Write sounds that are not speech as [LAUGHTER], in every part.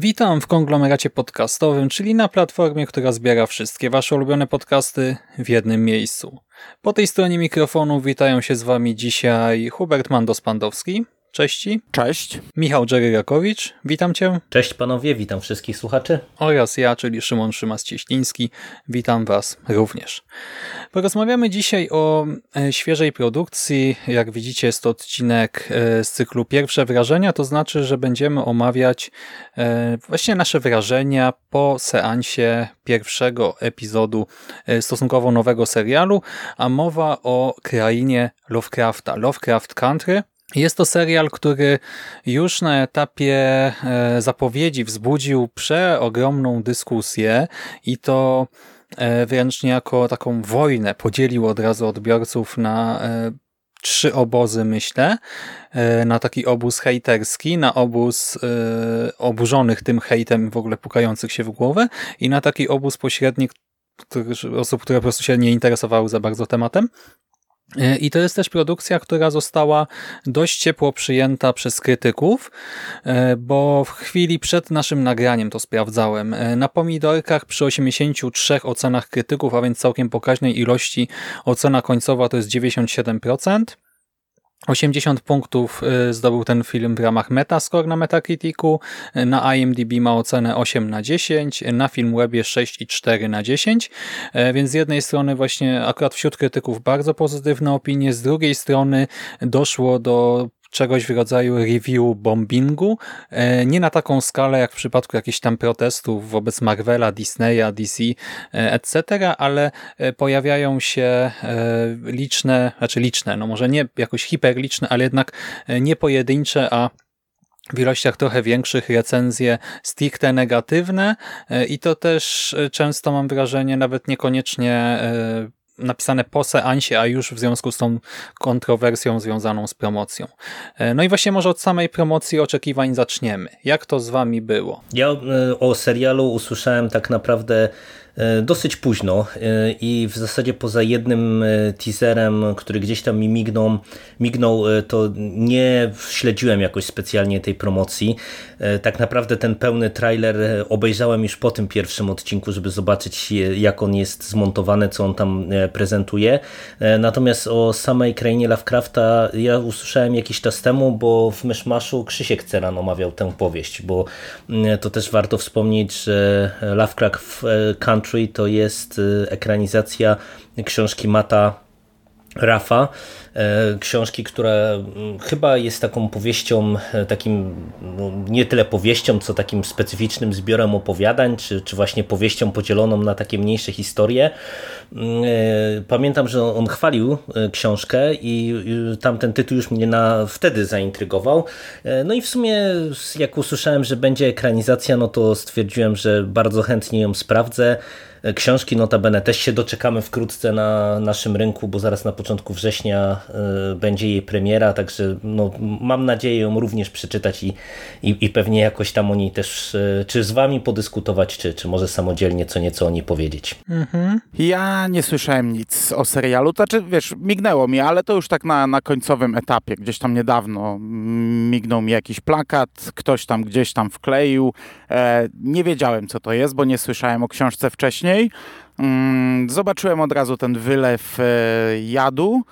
Witam w konglomeracie podcastowym, czyli na platformie, która zbiera wszystkie Wasze ulubione podcasty w jednym miejscu. Po tej stronie mikrofonu witają się z Wami dzisiaj Hubert Mandos-Pandowski. Cześci. Cześć. Michał Dżeryrakowicz. Witam Cię. Cześć panowie, witam wszystkich słuchaczy. Oraz ja, czyli Szymon Szymas-Cieśliński. Witam Was również. Porozmawiamy dzisiaj o e, świeżej produkcji. Jak widzicie jest to odcinek e, z cyklu Pierwsze Wrażenia, to znaczy, że będziemy omawiać e, właśnie nasze wrażenia po seansie pierwszego epizodu stosunkowo nowego serialu, a mowa o krainie Lovecrafta, Lovecraft Country. Jest to serial, który już na etapie e, zapowiedzi wzbudził przeogromną dyskusję i to e, wręcz niejako taką wojnę podzielił od razu odbiorców na e, trzy obozy, myślę. Na taki obóz hejterski, na obóz oburzonych tym hejtem w ogóle pukających się w głowę i na taki obóz pośredni osób, które po prostu się nie interesowały za bardzo tematem. E, I to jest też produkcja, która została dość ciepło przyjęta przez krytyków, e, bo w chwili przed naszym nagraniem to sprawdzałem. E, na pomidorkach przy 83 ocenach krytyków, a więc całkiem pokaźnej ilości, ocena końcowa to jest 97%. 80 punktów y, zdobył ten film w ramach Metascore na Metacriticu, na IMDb ma ocenę 8 na 10, na Filmwebie 6,4 na 10, e, więc z jednej strony właśnie akurat wśród krytyków bardzo pozytywne opinie, z drugiej strony doszło do czegoś w rodzaju review bombingu, e, nie na taką skalę jak w przypadku jakichś tam protestów wobec Marvela, Disneya, DC, e, etc., ale e, pojawiają się liczne, znaczy liczne, no może nie jakoś hiperliczne, ale jednak nie pojedyncze, a w ilościach trochę większych recenzje stricte negatywne i to też często mam wrażenie nawet niekoniecznie napisane po seansie, a już w związku z tą kontrowersją związaną z promocją. E, no i właśnie może od samej promocji oczekiwań zaczniemy. Jak to z wami było? Ja e, o serialu usłyszałem tak naprawdę dosyć późno e, i w zasadzie poza jednym e, teaserem, który gdzieś tam mi mignął, mignął to nie śledziłem jakoś specjalnie tej promocji. Tak naprawdę ten pełny trailer obejrzałem już po tym pierwszym odcinku, żeby zobaczyć jak on jest zmontowany, co on tam prezentuje. Natomiast o samej krainie Lovecrafta ja usłyszałem jakiś czas temu, bo w Myszmaszu Krzysiek Ceran omawiał tę powieść, bo to też warto wspomnieć, że Lovecraft Country Country to jest y, ekranizacja książki Mata Rafa, książki, która mm, chyba jest taką powieścią, e, takim no, nie tyle powieścią, co takim specyficznym zbiorem opowiadań, czy, czy właśnie powieścią podzieloną na takie mniejsze historie. Mm, e, pamiętam, że on chwalił książkę i tamten tytuł już mnie na wtedy zaintrygował. No i w sumie jak usłyszałem, że będzie ekranizacja, no to stwierdziłem, że bardzo chętnie ją sprawdzę. Książki notabene też się doczekamy wkrótce na naszym rynku, bo zaraz na początku września e, będzie jej premiera, także no, mam nadzieję ją również przeczytać i, i, i pewnie jakoś tam o niej też, e, czy z wami podyskutować, czy, czy może samodzielnie co nieco o niej powiedzieć. Mhm. Ja nie słyszałem nic o serialu, to znaczy wiesz, mignęło mi, ale to już tak na, na końcowym etapie, gdzieś tam niedawno mignął mi jakiś plakat, ktoś tam gdzieś tam wkleił, e, nie wiedziałem co to jest, bo nie słyszałem o książce wcześniej, wcześniej. Mm, zobaczyłem od razu ten wylew e, jadu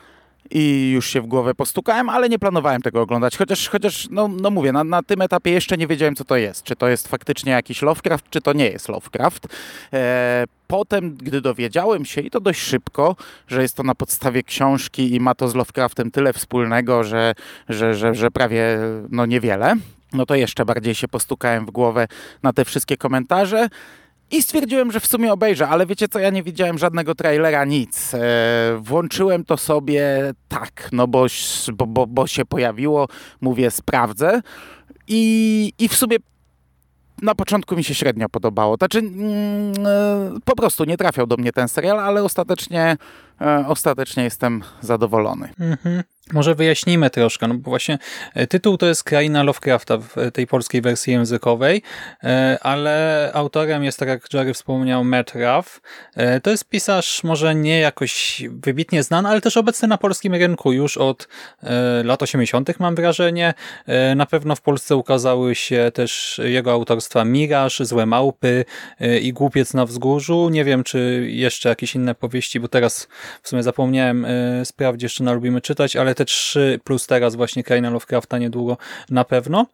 i już się w głowę postukałem, ale nie planowałem tego oglądać, chociaż, chociaż no, no mówię, na, na tym etapie jeszcze nie wiedziałem, co to jest. Czy to jest faktycznie jakiś Lovecraft, czy to nie jest Lovecraft. E, potem, gdy dowiedziałem się, i to dość szybko, że jest to na podstawie książki i ma to z Lovecraftem tyle wspólnego, że, że, że, że prawie no niewiele, no to jeszcze bardziej się postukałem w głowę na te wszystkie komentarze. I stwierdziłem, że w sumie obejrzę, ale wiecie co, ja nie widziałem żadnego trailera, nic. E, włączyłem to sobie tak, no bo, bo, bo, bo się pojawiło, mówię, sprawdzę. I, I w sumie na początku mi się średnio podobało. Znaczy, mm, e, po prostu nie trafiał do mnie ten serial, ale ostatecznie ostatecznie jestem zadowolony. Mhm. Może wyjaśnimy troszkę, no bo właśnie e, tytuł to jest Kraina Lovecrafta w e, tej polskiej wersji językowej, e, ale autorem jest, tak jak Jerry wspomniał, Matt Ruff. To jest pisarz może nie jakoś wybitnie znany, ale też obecny na polskim rynku już od lat 80. mam wrażenie. Na pewno w Polsce ukazały się też jego autorstwa Miraż, Złe Małpy i Głupiec na Wzgórzu. Nie wiem, czy jeszcze jakieś inne powieści, bo teraz w sumie zapomniałem sprawdzić, jeszcze na lubimy czytać, ale te trzy plus teraz właśnie Kraina Lovecrafta niedługo na pewno.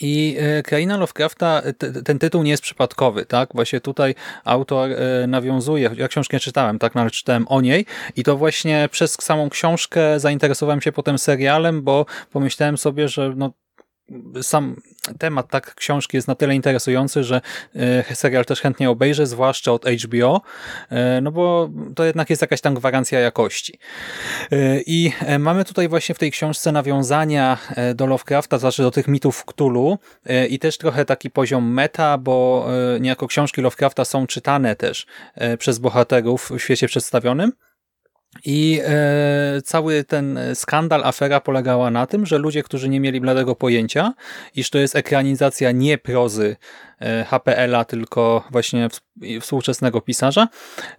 I e, Kraina Lovecrafta, ten tytuł nie jest przypadkowy, tak? Właśnie tutaj autor e, nawiązuje, ja książkę czytałem, tak? Nawet czytałem o niej i to właśnie przez samą książkę zainteresowałem się potem serialem, bo pomyślałem sobie, że no sam temat tak książki jest na tyle interesujący, że e, serial też chętnie obejrzę, zwłaszcza od HBO, e, no bo to jednak jest jakaś tam gwarancja jakości. E, I mamy tutaj właśnie w tej książce nawiązania do Lovecrafta, znaczy do tych mitów Cthulhu i też trochę taki poziom meta, bo niejako książki Lovecrafta są czytane też przez bohaterów w świecie przedstawionym, i e, cały ten skandal, afera polegała na tym, że ludzie, którzy nie mieli bladego pojęcia, iż to jest ekranizacja nie prozy e, HPL-a, tylko właśnie współczesnego pisarza,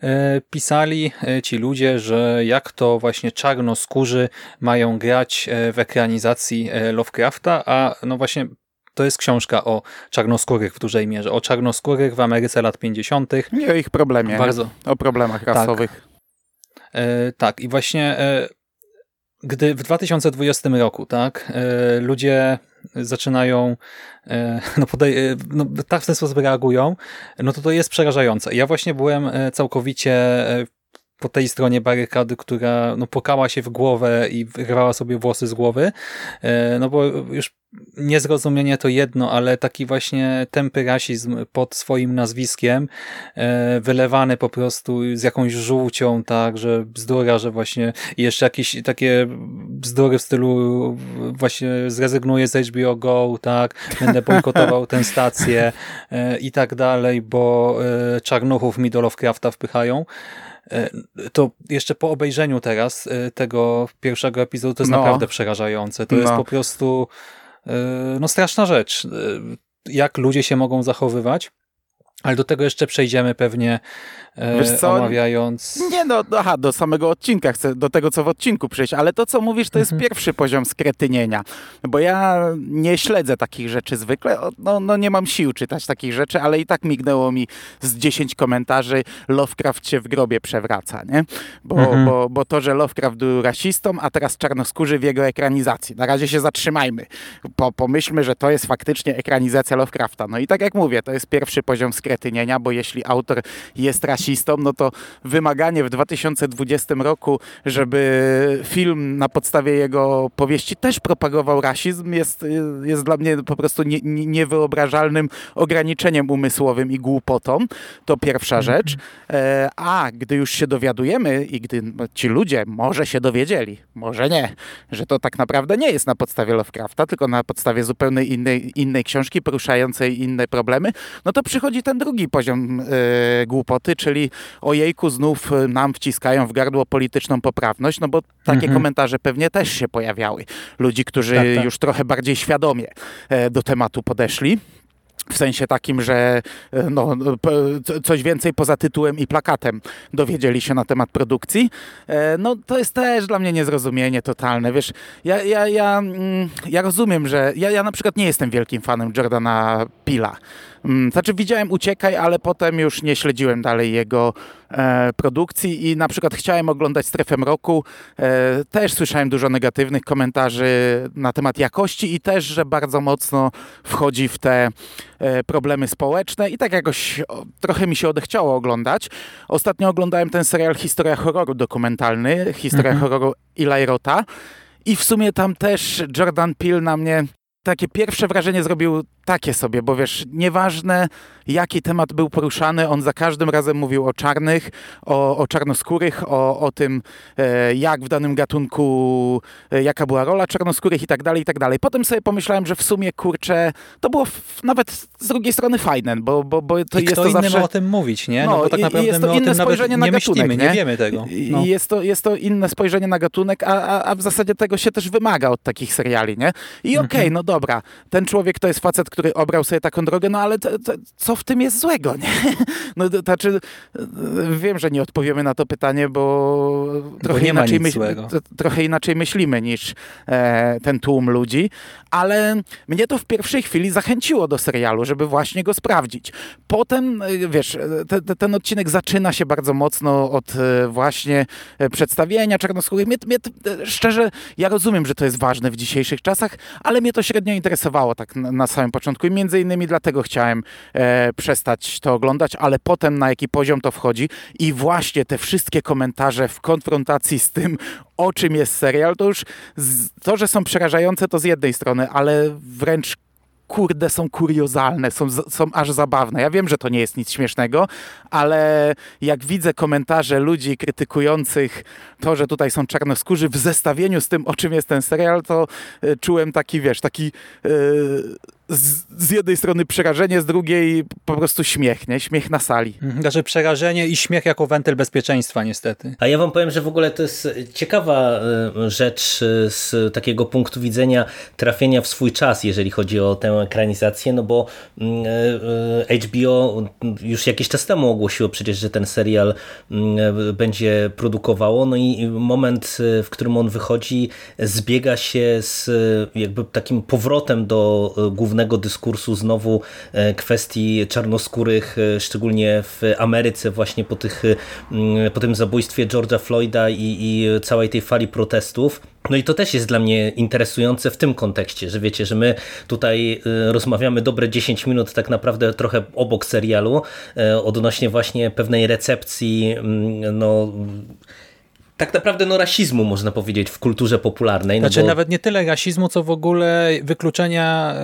e, pisali e, ci ludzie, że jak to właśnie czarnoskórzy mają grać e, w ekranizacji e, Lovecrafta, a no właśnie to jest książka o czarnoskórych w dużej mierze, o czarnoskórych w Ameryce lat 50. I o ich problemie, Bardzo. o problemach tak. rasowych. Tak. E, tak, i właśnie e, gdy w 2020 roku tak, e, ludzie zaczynają [LAUGHS] no, podaj, no, tak w ten sposób reagują, no to to jest przerażające. Ja właśnie byłem całkowicie po tej stronie barykady, która no, pokała się w głowę i wyrwała sobie włosy z głowy, no bo już niezrozumienie to jedno, ale taki właśnie tępy rasizm pod swoim nazwiskiem, e, wylewany po prostu z jakąś żółcią, tak, że bzdura, że właśnie jeszcze jakieś takie bzdury w stylu właśnie zrezygnuję z HBO Go, tak, będę bojkotował tę stację e, i tak dalej, bo e, czarnuchów mi do Lovecrafta wpychają to jeszcze po obejrzeniu teraz tego pierwszego epizodu to jest no. naprawdę przerażające. To no. jest po prostu E, no straszna rzecz, e, jak ludzie się mogą zachowywać. Ale do tego jeszcze przejdziemy pewnie e, omawiając... Nie no, aha, do samego odcinka, chcę do tego, co w odcinku przejść, ale to, co mówisz, to jest mhm. pierwszy poziom skretynienia, bo ja nie śledzę takich rzeczy zwykle, no, no nie mam sił czytać takich rzeczy, ale i tak mignęło mi z 10 komentarzy Lovecraft się w grobie przewraca, nie? Bo, mhm. bo, bo to, że Lovecraft był rasistą, a teraz czarnoskórzy w jego ekranizacji. Na razie się zatrzymajmy. Po, pomyślmy, że to jest faktycznie ekranizacja Lovecrafta. No i tak jak mówię, to jest pierwszy poziom skretynienia skretynienia, bo jeśli autor jest rasistą, no to wymaganie w 2020 roku, żeby film na podstawie jego powieści też propagował rasizm, jest, jest dla mnie po prostu nie, nie, niewyobrażalnym ograniczeniem umysłowym i głupotą. To pierwsza mhm. rzecz. E, a gdy już się dowiadujemy i gdy ci ludzie może się dowiedzieli, może nie, że to tak naprawdę nie jest na podstawie Lovecrafta, tylko na podstawie zupełnie innej, innej książki poruszającej inne problemy, no to przychodzi ten drugi poziom e, głupoty, czyli ojejku, znów nam wciskają w gardło polityczną poprawność, no bo takie mhm. komentarze pewnie też się pojawiały. Ludzi, którzy tak, tak. już trochę bardziej świadomie e, do tematu podeszli. W sensie takim, że e, no, coś więcej poza tytułem i plakatem dowiedzieli się na temat produkcji. No to jest też dla mnie niezrozumienie totalne. Wiesz, ja, ja, ja, mm, ja rozumiem, że ja, ja na przykład nie jestem wielkim fanem Jordana Pila. Mm, znaczy widziałem Uciekaj, ale potem już nie śledziłem dalej jego e, produkcji i na przykład chciałem oglądać Strefę Mroku. E, też słyszałem dużo negatywnych komentarzy na temat jakości i też, że bardzo mocno wchodzi w te e, problemy społeczne i tak jakoś o, trochę mi się odechciało oglądać. Ostatnio oglądałem ten serial Historia horroru dokumentalny, Historia mhm. horroru Eli Rota i w sumie tam też Jordan Peele na mnie takie pierwsze wrażenie zrobił takie sobie, bo wiesz, nieważne jaki temat był poruszany, on za każdym razem mówił o czarnych, o, o czarnoskórych, o, o tym, e, jak w danym gatunku, e, jaka była rola czarnoskórych i tak dalej, i tak dalej. Potem sobie pomyślałem, że w sumie, kurczę, to było w, nawet z drugiej strony fajne, bo, bo, bo to I jest kto to zawsze... ma o tym mówić, nie? No, No, bo tak naprawdę jest to inne spojrzenie na nie gatunek, myślimy, nie? nie? wiemy tego. No. jest, to, jest to inne spojrzenie na gatunek, a, a, a w zasadzie tego się też wymaga od takich seriali, nie? I okej, Mhm. no dobra, ten człowiek to jest facet, który obrał sobie taką drogę, no ale to, to, co w tym jest złego, nie? [LAUGHS] No to znaczy, wiem, że nie odpowiemy na to pytanie, bo trochę, ma inaczej, myśl, trochę inaczej myślimy niż e, ten tłum ludzi, ale mnie to w pierwszej chwili zachęciło do serialu, żeby właśnie go sprawdzić. Potem, e, wiesz, e, te, te, ten odcinek zaczyna się bardzo mocno od e, właśnie przedstawienia czarnoskórych. Mnie, mnie, szczerze, ja rozumiem, że to jest ważne w dzisiejszych czasach, ale mnie to średnio interesowało tak na, na samym początku i między innymi dlatego chciałem e, przestać to oglądać, ale potem na jaki poziom to wchodzi i właśnie te wszystkie komentarze w konfrontacji z tym, o czym jest serial, to już z, to, że są przerażające, to z jednej strony, ale wręcz kurde, są kuriozalne, są, są aż zabawne. Ja wiem, że to nie jest nic śmiesznego, ale jak widzę komentarze ludzi krytykujących to, że tutaj są czarnoskórzy w zestawieniu z tym, o czym jest ten serial, to e, czułem taki, wiesz, taki e, z, z jednej strony przerażenie, z drugiej po prostu śmiech, nie? Śmiech na sali. Mhm, Znaczy przerażenie i śmiech jako wentyl bezpieczeństwa niestety. A ja wam powiem, że w ogóle to jest ciekawa e, rzecz e, z takiego punktu widzenia trafienia w swój czas, jeżeli chodzi o tę ekranizację, no bo mm, e, HBO już jakiś czas temu ogłosiło przecież, że ten serial mm, będzie produkowało, no i moment, w którym on wychodzi, zbiega się z jakby takim powrotem do e, głównego dyskursu znowu e, kwestii czarnoskórych, e, szczególnie w Ameryce właśnie po, tych, mm, po tym zabójstwie George'a Floyda i, i całej tej fali protestów. No i to też jest dla mnie interesujące w tym kontekście, że wiecie, że my tutaj e, rozmawiamy dobre 10 minut tak naprawdę trochę obok serialu odnośnie właśnie pewnej recepcji mm, no tak naprawdę no rasizmu można powiedzieć w kulturze popularnej. No Znaczy bo... nawet nie tyle rasizmu, co w ogóle wykluczenia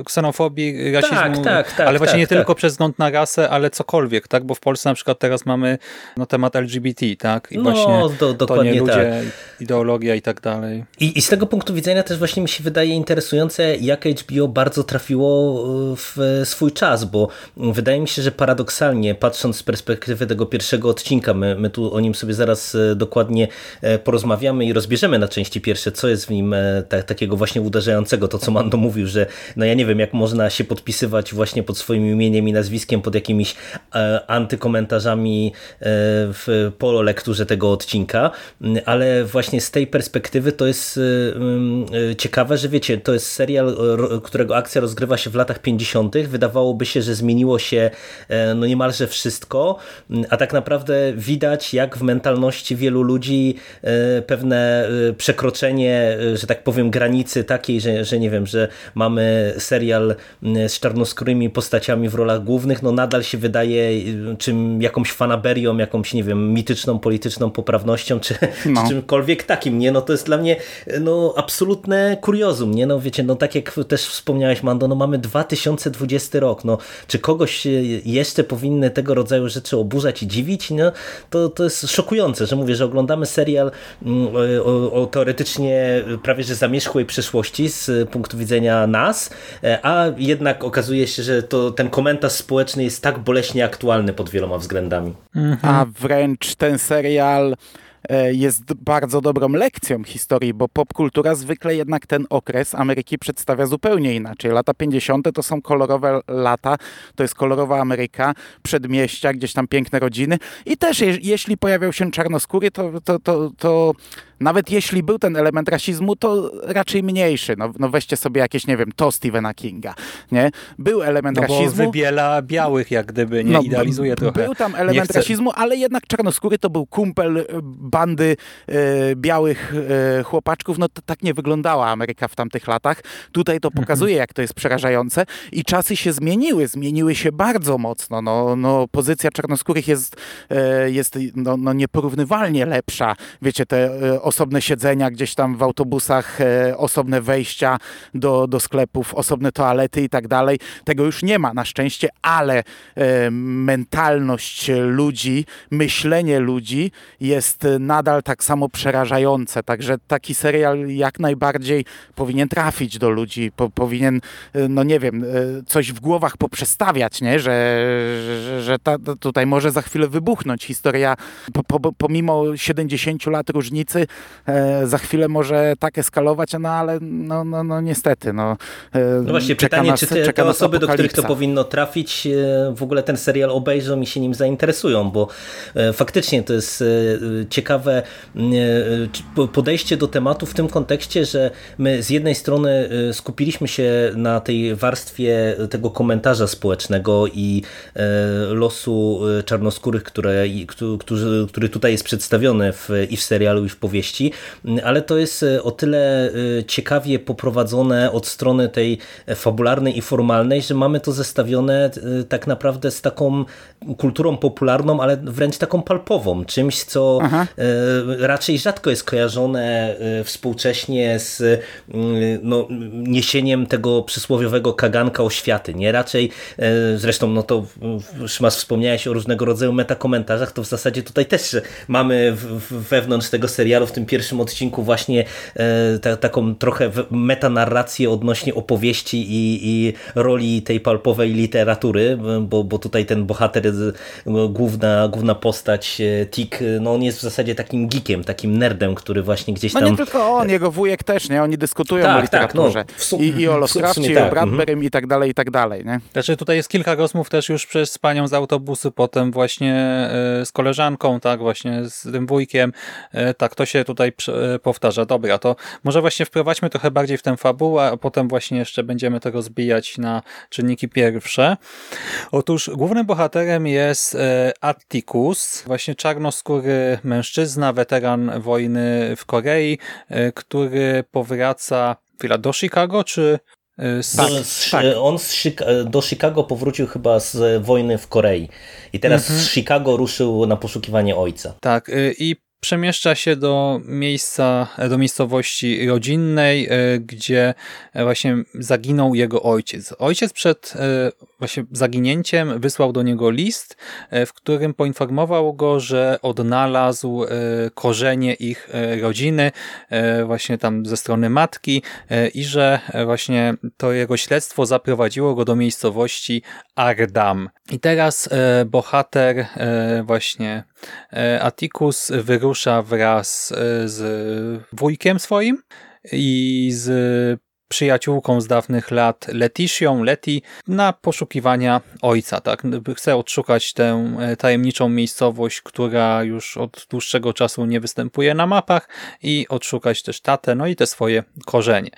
y, ksenofobii, rasizmu, Tak, tak, tak, ale właśnie tak, nie tak. tylko przez wzgląd na rasę, ale cokolwiek, tak? Bo w Polsce na przykład teraz mamy no, temat LGBT, tak? I No, właśnie do- to dokładnie nie ludzie, tak. ideologia i tak dalej. I, I z tego punktu widzenia też właśnie mi się wydaje interesujące, jak HBO bardzo trafiło e, w swój czas, bo wydaje mi się, że paradoksalnie, patrząc z perspektywy tego pierwszego odcinka, my, my tu o nim sobie zaraz e, dokładnie e, porozmawiamy i rozbierzemy na części pierwsze, co jest w nim e, ta, takiego właśnie uderzającego, to co Mando mówił, że no ja nie wiem, jak można się podpisywać właśnie pod swoim imieniem i nazwiskiem, pod jakimiś e, antykomentarzami e, w po lekturze tego odcinka, m, ale właśnie z tej perspektywy to jest y, y, ciekawe, że wiecie, to jest serial, którego akcja rozgrywa się w latach 50. Wydawałoby się, że zmieniło się e, no niemalże wszystko, m, a tak naprawdę widać, jak w mentalności wielu ludzi e, pewne e, przekroczenie, e, że tak powiem, granicy takiej, że, że nie wiem, że mamy serial z czarnoskórymi postaciami w rolach głównych, no nadal się wydaje czym jakąś fanaberią, jakąś, nie wiem, mityczną, polityczną poprawnością, czy, No. czy czymkolwiek takim, nie? No to jest dla mnie no, absolutne kuriozum, nie? No wiecie, no tak jak też wspomniałeś, Mando, no mamy 2020 rok, no czy kogoś jeszcze powinny tego rodzaju rzeczy oburzać i dziwić, no to, to jest szokujące, że mówię, że oglądamy serial mm, o, o teoretycznie prawie że zamierzchłej przeszłości z punktu widzenia nas, e, a jednak okazuje się, że to ten komentarz społeczny jest tak boleśnie aktualny pod wieloma względami. A wręcz ten serial e, jest bardzo dobrą lekcją historii, bo popkultura zwykle jednak ten okres Ameryki przedstawia zupełnie inaczej. Lata 50. to są kolorowe lata, to jest kolorowa Ameryka, przedmieścia, gdzieś tam piękne rodziny i też je, jeśli pojawiał się czarnoskóry, to, to, to, to nawet jeśli był ten element rasizmu, to raczej mniejszy. No, no weźcie sobie jakieś, nie wiem, to Stephena Kinga, nie? Był element No bo rasizmu. wybiela białych jak gdyby, nie? No, Idealizuje trochę. Był tam element chcę- rasizmu, ale jednak czarnoskóry to był kumpel e, bandy e, białych e, chłopaczków. No to tak nie wyglądała Ameryka w tamtych latach. Tutaj to Mhm. pokazuje, jak to jest przerażające. I czasy się zmieniły, zmieniły się bardzo mocno. No, no, pozycja czarnoskórych jest, e, jest no, no, nieporównywalnie lepsza. Wiecie, te e, osobne siedzenia gdzieś tam w autobusach, osobne wejścia do, do sklepów, osobne toalety i tak dalej. Tego już nie ma na szczęście, ale mentalność ludzi, myślenie ludzi jest nadal tak samo przerażające. Także taki serial jak najbardziej powinien trafić do ludzi, po, powinien, no nie wiem, coś w głowach poprzestawiać, nie? że, że, że ta, tutaj może za chwilę wybuchnąć historia, po, po, pomimo 70 lat różnicy, e, za chwilę może tak eskalować, no ale no, no, no niestety. No, e, no właśnie, pytanie, nas, czy te, te osoby, do których to powinno trafić, e, w ogóle ten serial obejrzą i się nim zainteresują, bo e, faktycznie to jest e, ciekawe e, podejście do tematu w tym kontekście, że my z jednej strony skupiliśmy się na tej warstwie tego komentarza społecznego i losu czarnoskórych, które, który, który tutaj jest przedstawiony w, i w serialu, i w powieści, ale to jest o tyle ciekawie poprowadzone od strony tej fabularnej i formalnej, że mamy to zestawione tak naprawdę z taką kulturą popularną, ale wręcz taką palpową, czymś, co Aha. raczej rzadko jest kojarzone współcześnie z no, niesieniem tego przysłowiowego kaganka oświaty. Nie raczej, zresztą no to Szymas wspomniałeś o różnego rodzaju metakomentarzach, to w zasadzie tutaj też mamy wewnątrz tego serialu w tym pierwszym odcinku właśnie ta, taką trochę metanarrację odnośnie opowieści i, i roli tej palpowej literatury, bo, bo tutaj ten bohater, główna, główna postać Tik, no on jest w zasadzie takim geekiem, takim nerdem, który właśnie gdzieś tam... No nie tylko on, jego wujek też, nie? Oni dyskutują tak, o literaturze. Tak, no, sum... I, I o Lovecraftie, tak. o Bradberym mhm. i tak dalej, i tak dalej, nie? Znaczy tutaj jest kilka rozmów też już przez panią z autobusu, potem właśnie e, z koleżanką, tak, właśnie z tym wujkiem, e, tak, to się tutaj e, powtarza. Dobra, to może właśnie wprowadźmy trochę bardziej w tę fabułę, a potem właśnie jeszcze będziemy to rozbijać na czynniki pierwsze. Otóż głównym bohaterem jest Atticus, właśnie czarnoskóry mężczyzna, weteran wojny w Korei, który powraca chwila, do Chicago, czy z, tak, z, tak. On z, do Chicago powrócił chyba z wojny w Korei i teraz mhm. z Chicago ruszył na poszukiwanie ojca. Tak, i przemieszcza się do miejsca, do miejscowości rodzinnej, e, gdzie właśnie zaginął jego ojciec. Ojciec przed e, właśnie zaginięciem wysłał do niego list, e, w którym poinformował go, że odnalazł korzenie ich rodziny, właśnie tam ze strony matki i że właśnie to jego śledztwo zaprowadziło go do miejscowości Ardam. I teraz bohater właśnie Atticus wyruszył wyrusza wraz e, z wujkiem swoim i z przyjaciółką z dawnych lat Letitią, Leti, na poszukiwania ojca. Tak? Chce odszukać tę e, tajemniczą miejscowość, która już od dłuższego czasu nie występuje na mapach i odszukać też tatę, no i te swoje korzenie.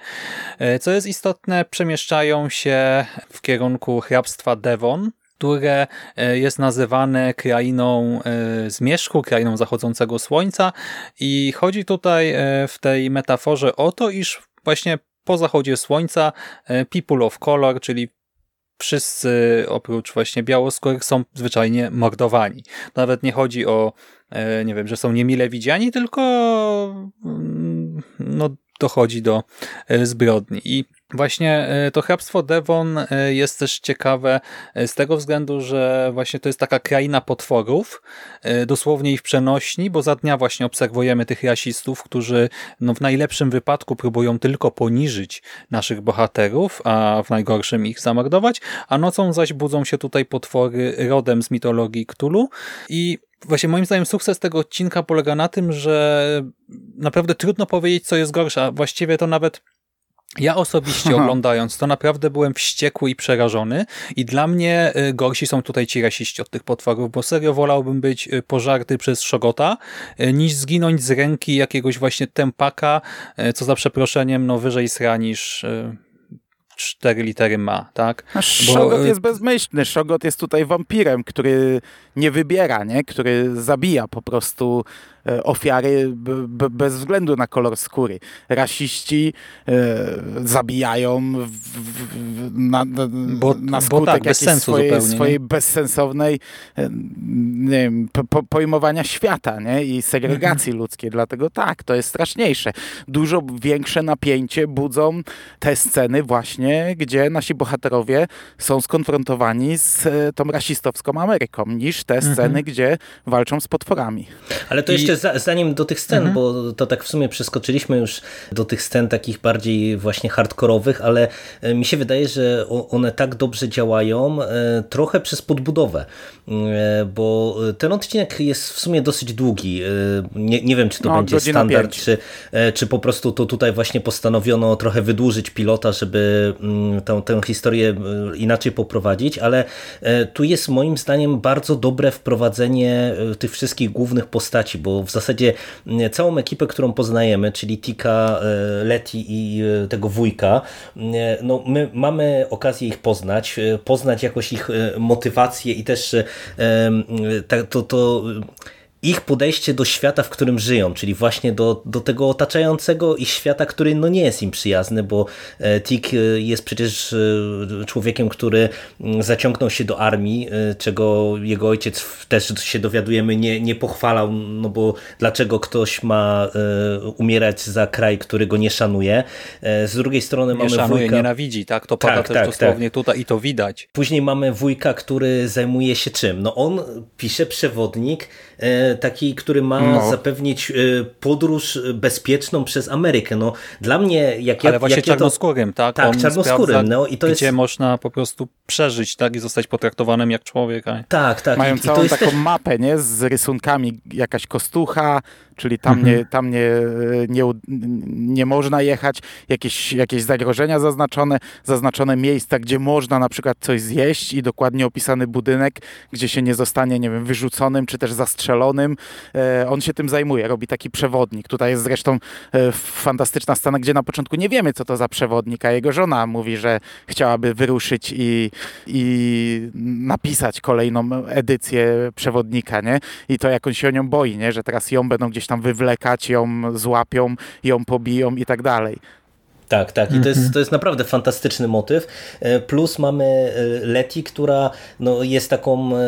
E, co jest istotne, przemieszczają się w kierunku hrabstwa Devon, które e, jest nazywane krainą e, zmierzchu, krainą zachodzącego słońca i chodzi tutaj e, w tej metaforze o to, iż właśnie po zachodzie słońca people of color, czyli wszyscy oprócz właśnie białoskórych są zwyczajnie mordowani. Nawet nie chodzi o, nie wiem, że są niemile widziani, tylko mm, no, dochodzi do zbrodni. I Właśnie e, to hrabstwo Devon e, jest też ciekawe e, z tego względu, że właśnie to jest taka kraina potworów, dosłownie ich przenośni, bo za dnia właśnie obserwujemy tych rasistów, którzy no w najlepszym wypadku próbują tylko poniżyć naszych bohaterów, a w najgorszym ich zamordować, a nocą zaś budzą się tutaj potwory rodem z mitologii Cthulhu i Właśnie moim zdaniem sukces tego odcinka polega na tym, że naprawdę trudno powiedzieć, co jest gorsze. Właściwie to nawet ja osobiście oglądając to naprawdę byłem wściekły i przerażony i dla mnie y, gorsi są tutaj ci rasiści od tych potworów, bo serio wolałbym być y, pożarty przez Szogota y, niż zginąć z ręki jakiegoś właśnie tempaka, co za przeproszeniem no wyżej sra niż cztery litery ma, tak? A Szogot Bo... jest bezmyślny. Szogot jest tutaj wampirem, który nie wybiera, nie? Który zabija po prostu ofiary bez względu na kolor skóry. Rasiści e, zabijają na, bo, na skutek bo tak, jakiejś swojej, swojej bezsensownej e, nie wiem, po, pojmowania świata nie? i segregacji [CLEARS THROAT] ludzkiej. Dlatego tak, to jest straszniejsze. Dużo większe napięcie budzą te sceny właśnie, gdzie nasi bohaterowie są skonfrontowani z e, tą rasistowską Ameryką, niż te sceny, mhm. gdzie walczą z potworami. Ale to jeszcze za, zanim do tych scen, mhm. bo to tak w sumie przeskoczyliśmy już do tych scen takich bardziej właśnie hardkorowych, ale e, mi się wydaje, że one tak dobrze działają e, trochę przez podbudowę, bo ten odcinek jest w sumie dosyć długi. Nie, nie wiem, czy to no, będzie standard, czy, czy po prostu to tutaj właśnie postanowiono trochę wydłużyć pilota, żeby mm, tę, tę historię inaczej poprowadzić, ale tu jest moim zdaniem bardzo dobre wprowadzenie e, tych wszystkich głównych postaci, bo w zasadzie całą ekipę, którą poznajemy, czyli Tika, e, Leti i e, tego wujka, no my mamy okazję ich poznać, poznać jakoś ich motywację i też to, to ich podejście do świata, w którym żyją, czyli właśnie do, do tego otaczającego ich świata, który no nie jest im przyjazny, bo e, Tik e, jest przecież e, człowiekiem, który mm, zaciągnął się do armii, czego jego ojciec też się dowiadujemy nie, nie pochwalał, no bo dlaczego ktoś ma umierać za kraj, który go nie szanuje. Z drugiej strony nie mamy szanuje, wujka... nienawidzi, tak? To pada tak, też tak, dosłownie tak. tutaj i to widać. Później mamy wujka, który zajmuje się czym? No on pisze przewodnik taki, który ma no. zapewnić e, podróż bezpieczną przez Amerykę. No, dla mnie, jak Ale właśnie jak czarnoskórym, to... tak? Tak, On czarnoskórym. No, i to gdzie jest... można po prostu przeżyć tak i zostać potraktowanym jak człowiek. Tak, tak. Mają I, całą i taką też... mapę nie? z rysunkami, jakaś kostucha, czyli tam, mhm. nie, tam nie, nie, nie można jechać, jakieś, jakieś zagrożenia zaznaczone, zaznaczone miejsca, gdzie można na przykład coś zjeść i dokładnie opisany budynek, gdzie się nie zostanie, nie wiem, wyrzuconym czy też zastrzelonym. E, on się tym zajmuje, robi taki przewodnik. Tutaj jest zresztą e, fantastyczna scena, gdzie na początku nie wiemy, co to za przewodnik, a jego żona mówi, że chciałaby wyruszyć i, i napisać kolejną edycję przewodnika, nie? I to jak on się o nią boi, nie? Że teraz ją będą gdzieś tam wywlekać, ją złapią, ją pobiją i tak dalej. Tak, tak. I to jest, mhm. to jest naprawdę fantastyczny motyw. E, plus mamy Leti, która no, jest taką e,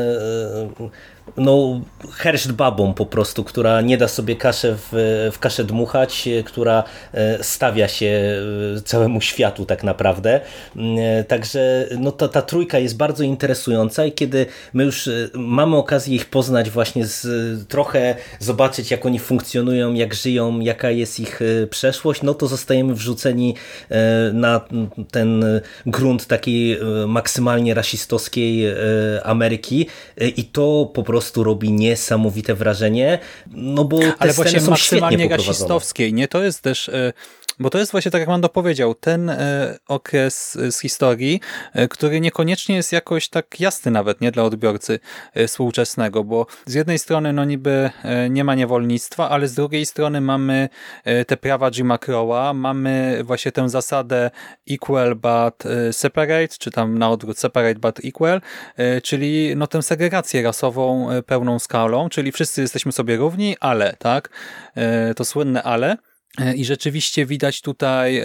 no, herszt babą po prostu, która nie da sobie kaszę w, w kaszę dmuchać, która e, stawia się e, całemu światu tak naprawdę. Mm, e, także no, ta, ta trójka jest bardzo interesująca i kiedy my już mamy okazję ich poznać właśnie z, trochę zobaczyć jak oni funkcjonują, jak żyją, jaka jest ich przeszłość, no to zostajemy wrzuceni na ten grunt takiej maksymalnie rasistowskiej Ameryki i to po prostu prostu robi niesamowite wrażenie, no bo te Ale właśnie są maksymalnie rasistowskiej, nie? To jest też e, bo to jest właśnie, tak jak Mando powiedział, ten e, okres z historii, e, który niekoniecznie jest jakoś tak jasny nawet nie dla odbiorcy współczesnego, bo z jednej strony no niby nie ma niewolnictwa, ale z drugiej strony mamy te prawa Jima Crowa, mamy właśnie tę zasadę equal but separate, czy tam na odwrót separate but equal, czyli no tę segregację rasową pełną skalą, czyli wszyscy jesteśmy sobie równi, ale, tak, e, to słynne ale, e, i rzeczywiście widać tutaj, e,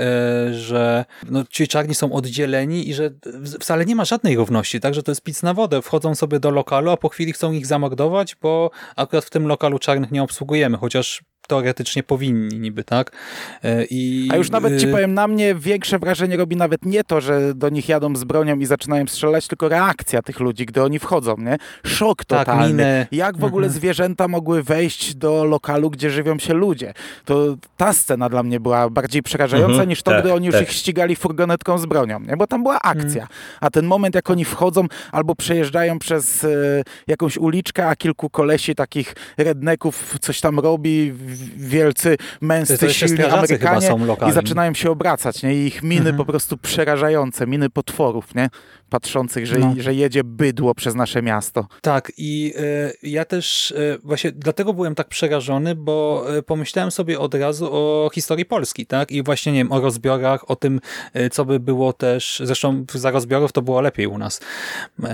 że no, ci czarni są oddzieleni i że wcale nie ma żadnej równości, także to jest pic na wodę. Wchodzą sobie do lokalu, a po chwili chcą ich zamordować, bo akurat w tym lokalu czarnych nie obsługujemy, chociaż teoretycznie powinni niby, tak? E, I, A już nawet ci y, powiem, na mnie większe wrażenie robi nawet nie to, że do nich jadą z bronią i zaczynają strzelać, tylko reakcja tych ludzi, gdy oni wchodzą, nie? Szok tak, totalny. Tak, Jak w ogóle mhm. zwierzęta mogły wejść do lokalu, gdzie żywią się ludzie? To ta scena dla mnie była bardziej przerażająca mhm, niż to, tak, gdy oni już tak. ich ścigali furgonetką z bronią, nie? Bo tam była akcja. Mhm. A ten moment, jak oni wchodzą albo przejeżdżają przez e, jakąś uliczkę, a kilku kolesi takich redneków coś tam robi, wielcy, męscy, silni Amerykanie i zaczynają się obracać, nie? I ich miny mhm. po prostu przerażające, miny potworów, nie? Patrzących, że, no. że jedzie bydło przez nasze miasto. Tak i y, ja też y, właśnie dlatego byłem tak przerażony, bo y, pomyślałem sobie od razu o historii Polski, tak? I właśnie, nie wiem, o rozbiorach, o tym, co by było też, zresztą za rozbiorów to było lepiej u nas,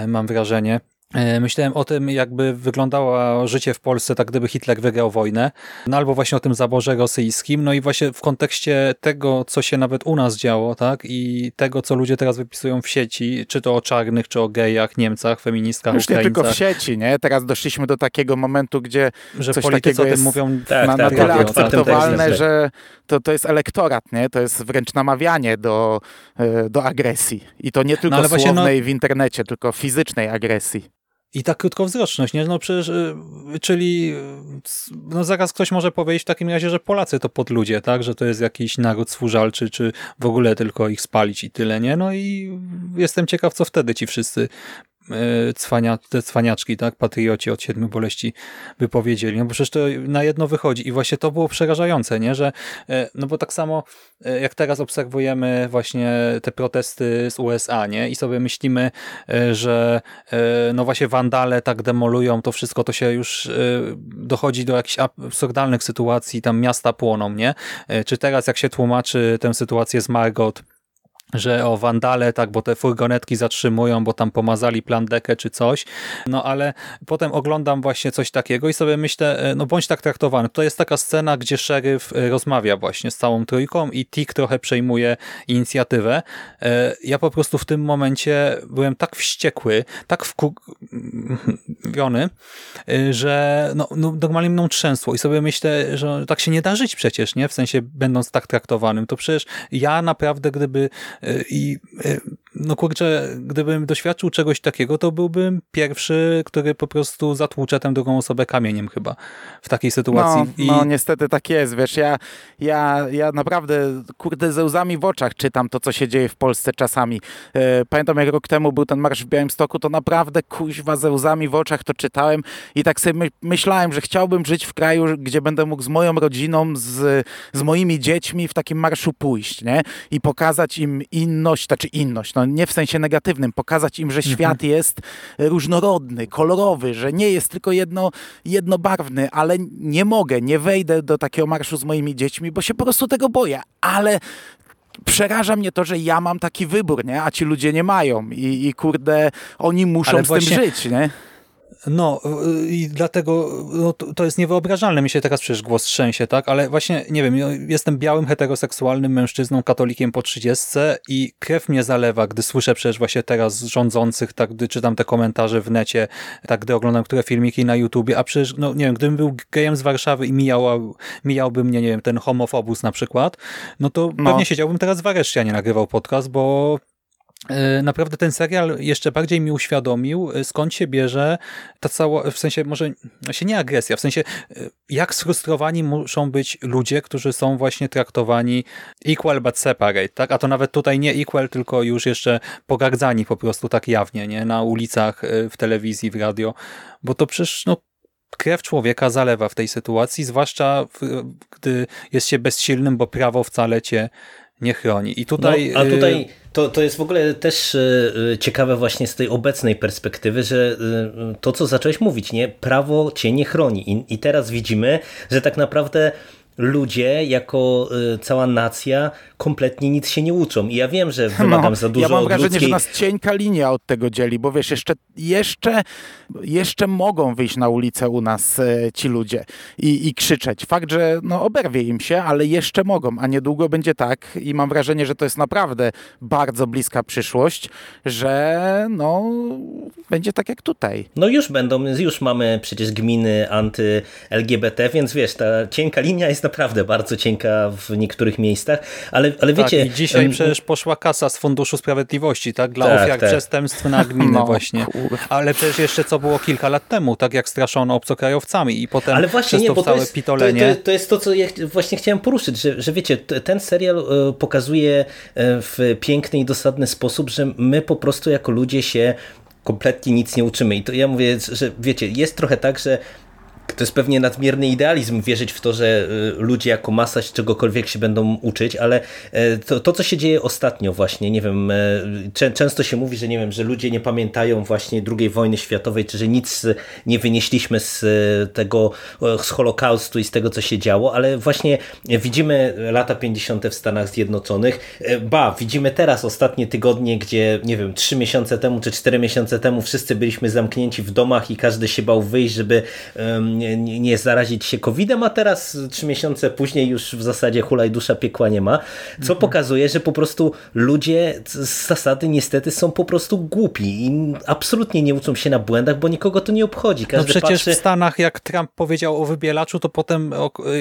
mam wrażenie E, myślałem o tym, jakby wyglądało życie w Polsce, tak gdyby Hitler wygrał wojnę, no albo właśnie o tym zaborze rosyjskim, no i właśnie w kontekście tego, co się nawet u nas działo, tak, i tego, co ludzie teraz wypisują w sieci, czy to o czarnych, czy o gejach, Niemcach, feministkach, Już nie Ukraińcach. tylko w sieci, nie? Teraz doszliśmy do takiego momentu, gdzie że coś takiego o tym jest mówią Tak, na, tak, na tyle radio, tak, akceptowalne, tak, tak. że to, to jest elektorat, nie? To jest wręcz namawianie do, e, do agresji. I to nie tylko ale właśnie, no- słownej w internecie, tylko fizycznej agresji. I ta krótkowzroczność, nie? No przecież, y, czyli y, no zaraz ktoś może powiedzieć w takim razie, że Polacy to podludzie, tak? Że to jest jakiś naród służalczy, czy w ogóle tylko ich spalić i tyle, nie? No i jestem ciekaw, co wtedy ci wszyscy cwania, te cwaniaczki, tak? Patrioci od siedmiu boleści wypowiedzieli. No bo przecież to na jedno wychodzi i właśnie to było przerażające, nie? Że, y, no bo tak samo y, jak teraz obserwujemy właśnie te protesty z USA, nie? I sobie myślimy, że no właśnie wandale tak demolują to wszystko, to się już dochodzi do jakichś absurdalnych sytuacji, tam miasta płoną, nie? Czy teraz jak się tłumaczy tę sytuację z Margot, że o wandale, tak, bo te furgonetki zatrzymują, bo tam pomazali plandekę czy coś, no ale potem oglądam właśnie coś takiego i sobie myślę, e, no bądź tak traktowany. To jest taka scena, gdzie szeryf e, rozmawia właśnie z całą trójką i Tik trochę przejmuje inicjatywę. E, Ja po prostu w tym momencie byłem tak wściekły, tak wkurwiony, że no, no, normalnie mną trzęsło i sobie myślę, że tak się nie da żyć przecież, nie? W sensie będąc tak traktowanym. To przecież ja naprawdę, gdyby i no kurczę, gdybym doświadczył czegoś takiego, to byłbym pierwszy, który po prostu zatłucze tę drugą osobę kamieniem chyba w takiej sytuacji. No, I... no niestety tak jest, wiesz, ja, ja, ja naprawdę, kurde, ze łzami w oczach czytam to, co się dzieje w Polsce czasami. E, Pamiętam, jak rok temu był ten marsz w Białymstoku, to naprawdę kuźwa ze łzami w oczach to czytałem i tak sobie my, myślałem, że chciałbym żyć w kraju, gdzie będę mógł z moją rodziną, z, z moimi dziećmi w takim marszu pójść, nie? I pokazać im inność, znaczy inność, no nie w sensie negatywnym, pokazać im, że świat jest różnorodny, kolorowy, że nie jest tylko jedno, jednobarwny, ale nie mogę, nie wejdę do takiego marszu z moimi dziećmi, bo się po prostu tego boję, ale przeraża mnie to, że ja mam taki wybór, nie? a ci ludzie nie mają i, i kurde, oni muszą Ale z właśnie- tym żyć, nie? No i dlatego no, to, jest niewyobrażalne. Mi się teraz przecież głos trzęsie, tak? Ale właśnie, nie wiem, jestem białym, heteroseksualnym mężczyzną, katolikiem po 30 i krew mnie zalewa, gdy słyszę przecież właśnie teraz rządzących, tak, gdy czytam te komentarze w necie, tak, gdy oglądam które filmiki na YouTubie, a przecież, no nie wiem, gdybym był gejem z Warszawy i mijała, mijałby mnie, nie wiem, ten homofobus na przykład, no to No. pewnie siedziałbym teraz w areszcie, a nie nagrywał podcast, bo Naprawdę ten serial jeszcze bardziej mi uświadomił, e, skąd się bierze ta cała, w sensie może się nie agresja, w sensie e, jak sfrustrowani muszą być ludzie, którzy są właśnie traktowani equal but separate, tak? A to nawet tutaj nie equal, tylko już jeszcze pogardzani po prostu tak jawnie, nie? Na ulicach, e, w telewizji, w radio, bo to przecież no krew człowieka zalewa w tej sytuacji, zwłaszcza w, gdy jest się bezsilnym, bo prawo wcale cię nie chroni. I tutaj... No, a e, tutaj to, to jest w ogóle też e, e, ciekawe właśnie z tej obecnej perspektywy, że to, co zacząłeś mówić, nie? Prawo cię nie chroni. I, i teraz widzimy, że tak naprawdę ludzie jako cała nacja kompletnie nic się nie uczą. I ja wiem, że wymagam za dużo No, ja mam wrażenie, ludzkiej... że nas cienka linia od tego dzieli, bo wiesz, jeszcze, jeszcze, jeszcze mogą wyjść na ulicę u nas e, ci ludzie i, i krzyczeć. Fakt, że no, oberwie im się, ale jeszcze mogą, a niedługo będzie tak i mam wrażenie, że to jest naprawdę bardzo bliska przyszłość, że no, będzie tak jak tutaj. No już będą, już mamy przecież gminy anty-LGBT, więc wiesz, ta cienka linia jest naprawdę bardzo cienka w niektórych miejscach, ale, ale Tak, wiecie... i dzisiaj em, przecież poszła kasa z Funduszu Sprawiedliwości, tak? Dla Tak, ofiar tak. przestępstw na [LAUGHS] gminy No, właśnie. kur- Ale przecież jeszcze co było kilka lat temu, tak jak straszono obcokrajowcami i potem Ale właśnie przez nie, to bo to całe jest, to, pitolenie. to, to jest to, co ja właśnie chciałem poruszyć, że, że wiecie, ten serial e, pokazuje e, w piękny i dosadny sposób, że my po prostu jako ludzie się kompletnie nic nie uczymy. I to ja mówię, że wiecie, jest trochę tak, że to jest pewnie nadmierny idealizm wierzyć w to, że y, ludzie jako masa czegokolwiek się będą uczyć, ale e, to, to co się dzieje ostatnio właśnie, nie wiem, e, często się mówi, że nie wiem, że ludzie nie pamiętają właśnie II wojny światowej, czy że nic nie wynieśliśmy z e, tego, z Holokaustu i z tego, co się działo, ale właśnie widzimy lata 50. w Stanach Zjednoczonych, ba, widzimy teraz ostatnie tygodnie, gdzie, nie wiem, trzy miesiące temu, czy cztery miesiące temu wszyscy byliśmy zamknięci w domach i każdy się bał wyjść, żeby nie, nie zarazić się COVID-em, a teraz trzy miesiące później już w zasadzie hulaj dusza piekła nie ma, co mhm. pokazuje, że po prostu ludzie z zasady niestety są po prostu głupi i absolutnie nie uczą się na błędach, bo nikogo to nie obchodzi. Każdy no przecież patrzy... w Stanach, jak Trump powiedział o wybielaczu, to potem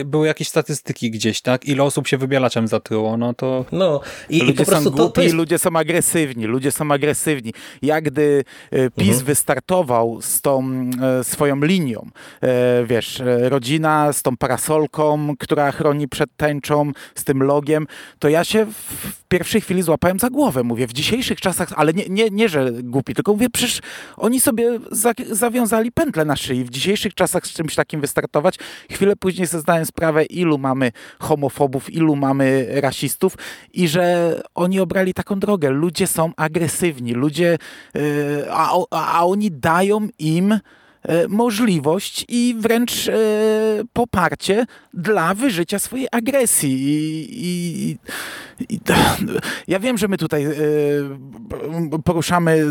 były jakieś statystyki gdzieś, tak? Ile osób się wybielaczem zatruło, no to... No i, ludzie i po prostu są głupi, to, to jest... ludzie są agresywni, ludzie są agresywni. Jak gdy e, PiS mhm. wystartował z tą e, swoją linią, e, wiesz, rodzina z tą parasolką, która chroni przed tęczą, z tym logiem, to ja się w pierwszej chwili złapałem za głowę. Mówię, w dzisiejszych czasach, ale nie, nie, nie że głupi, tylko mówię, przecież oni sobie za, zawiązali pętlę na szyi. W dzisiejszych czasach z czymś takim wystartować. Chwilę później sobie zdałem sprawę, ilu mamy homofobów, ilu mamy rasistów i że oni obrali taką drogę. Ludzie są agresywni, ludzie, yy, a, a oni dają im możliwość i wręcz e, poparcie dla wyżycia swojej agresji. I, i, i ja wiem, że my tutaj e, poruszamy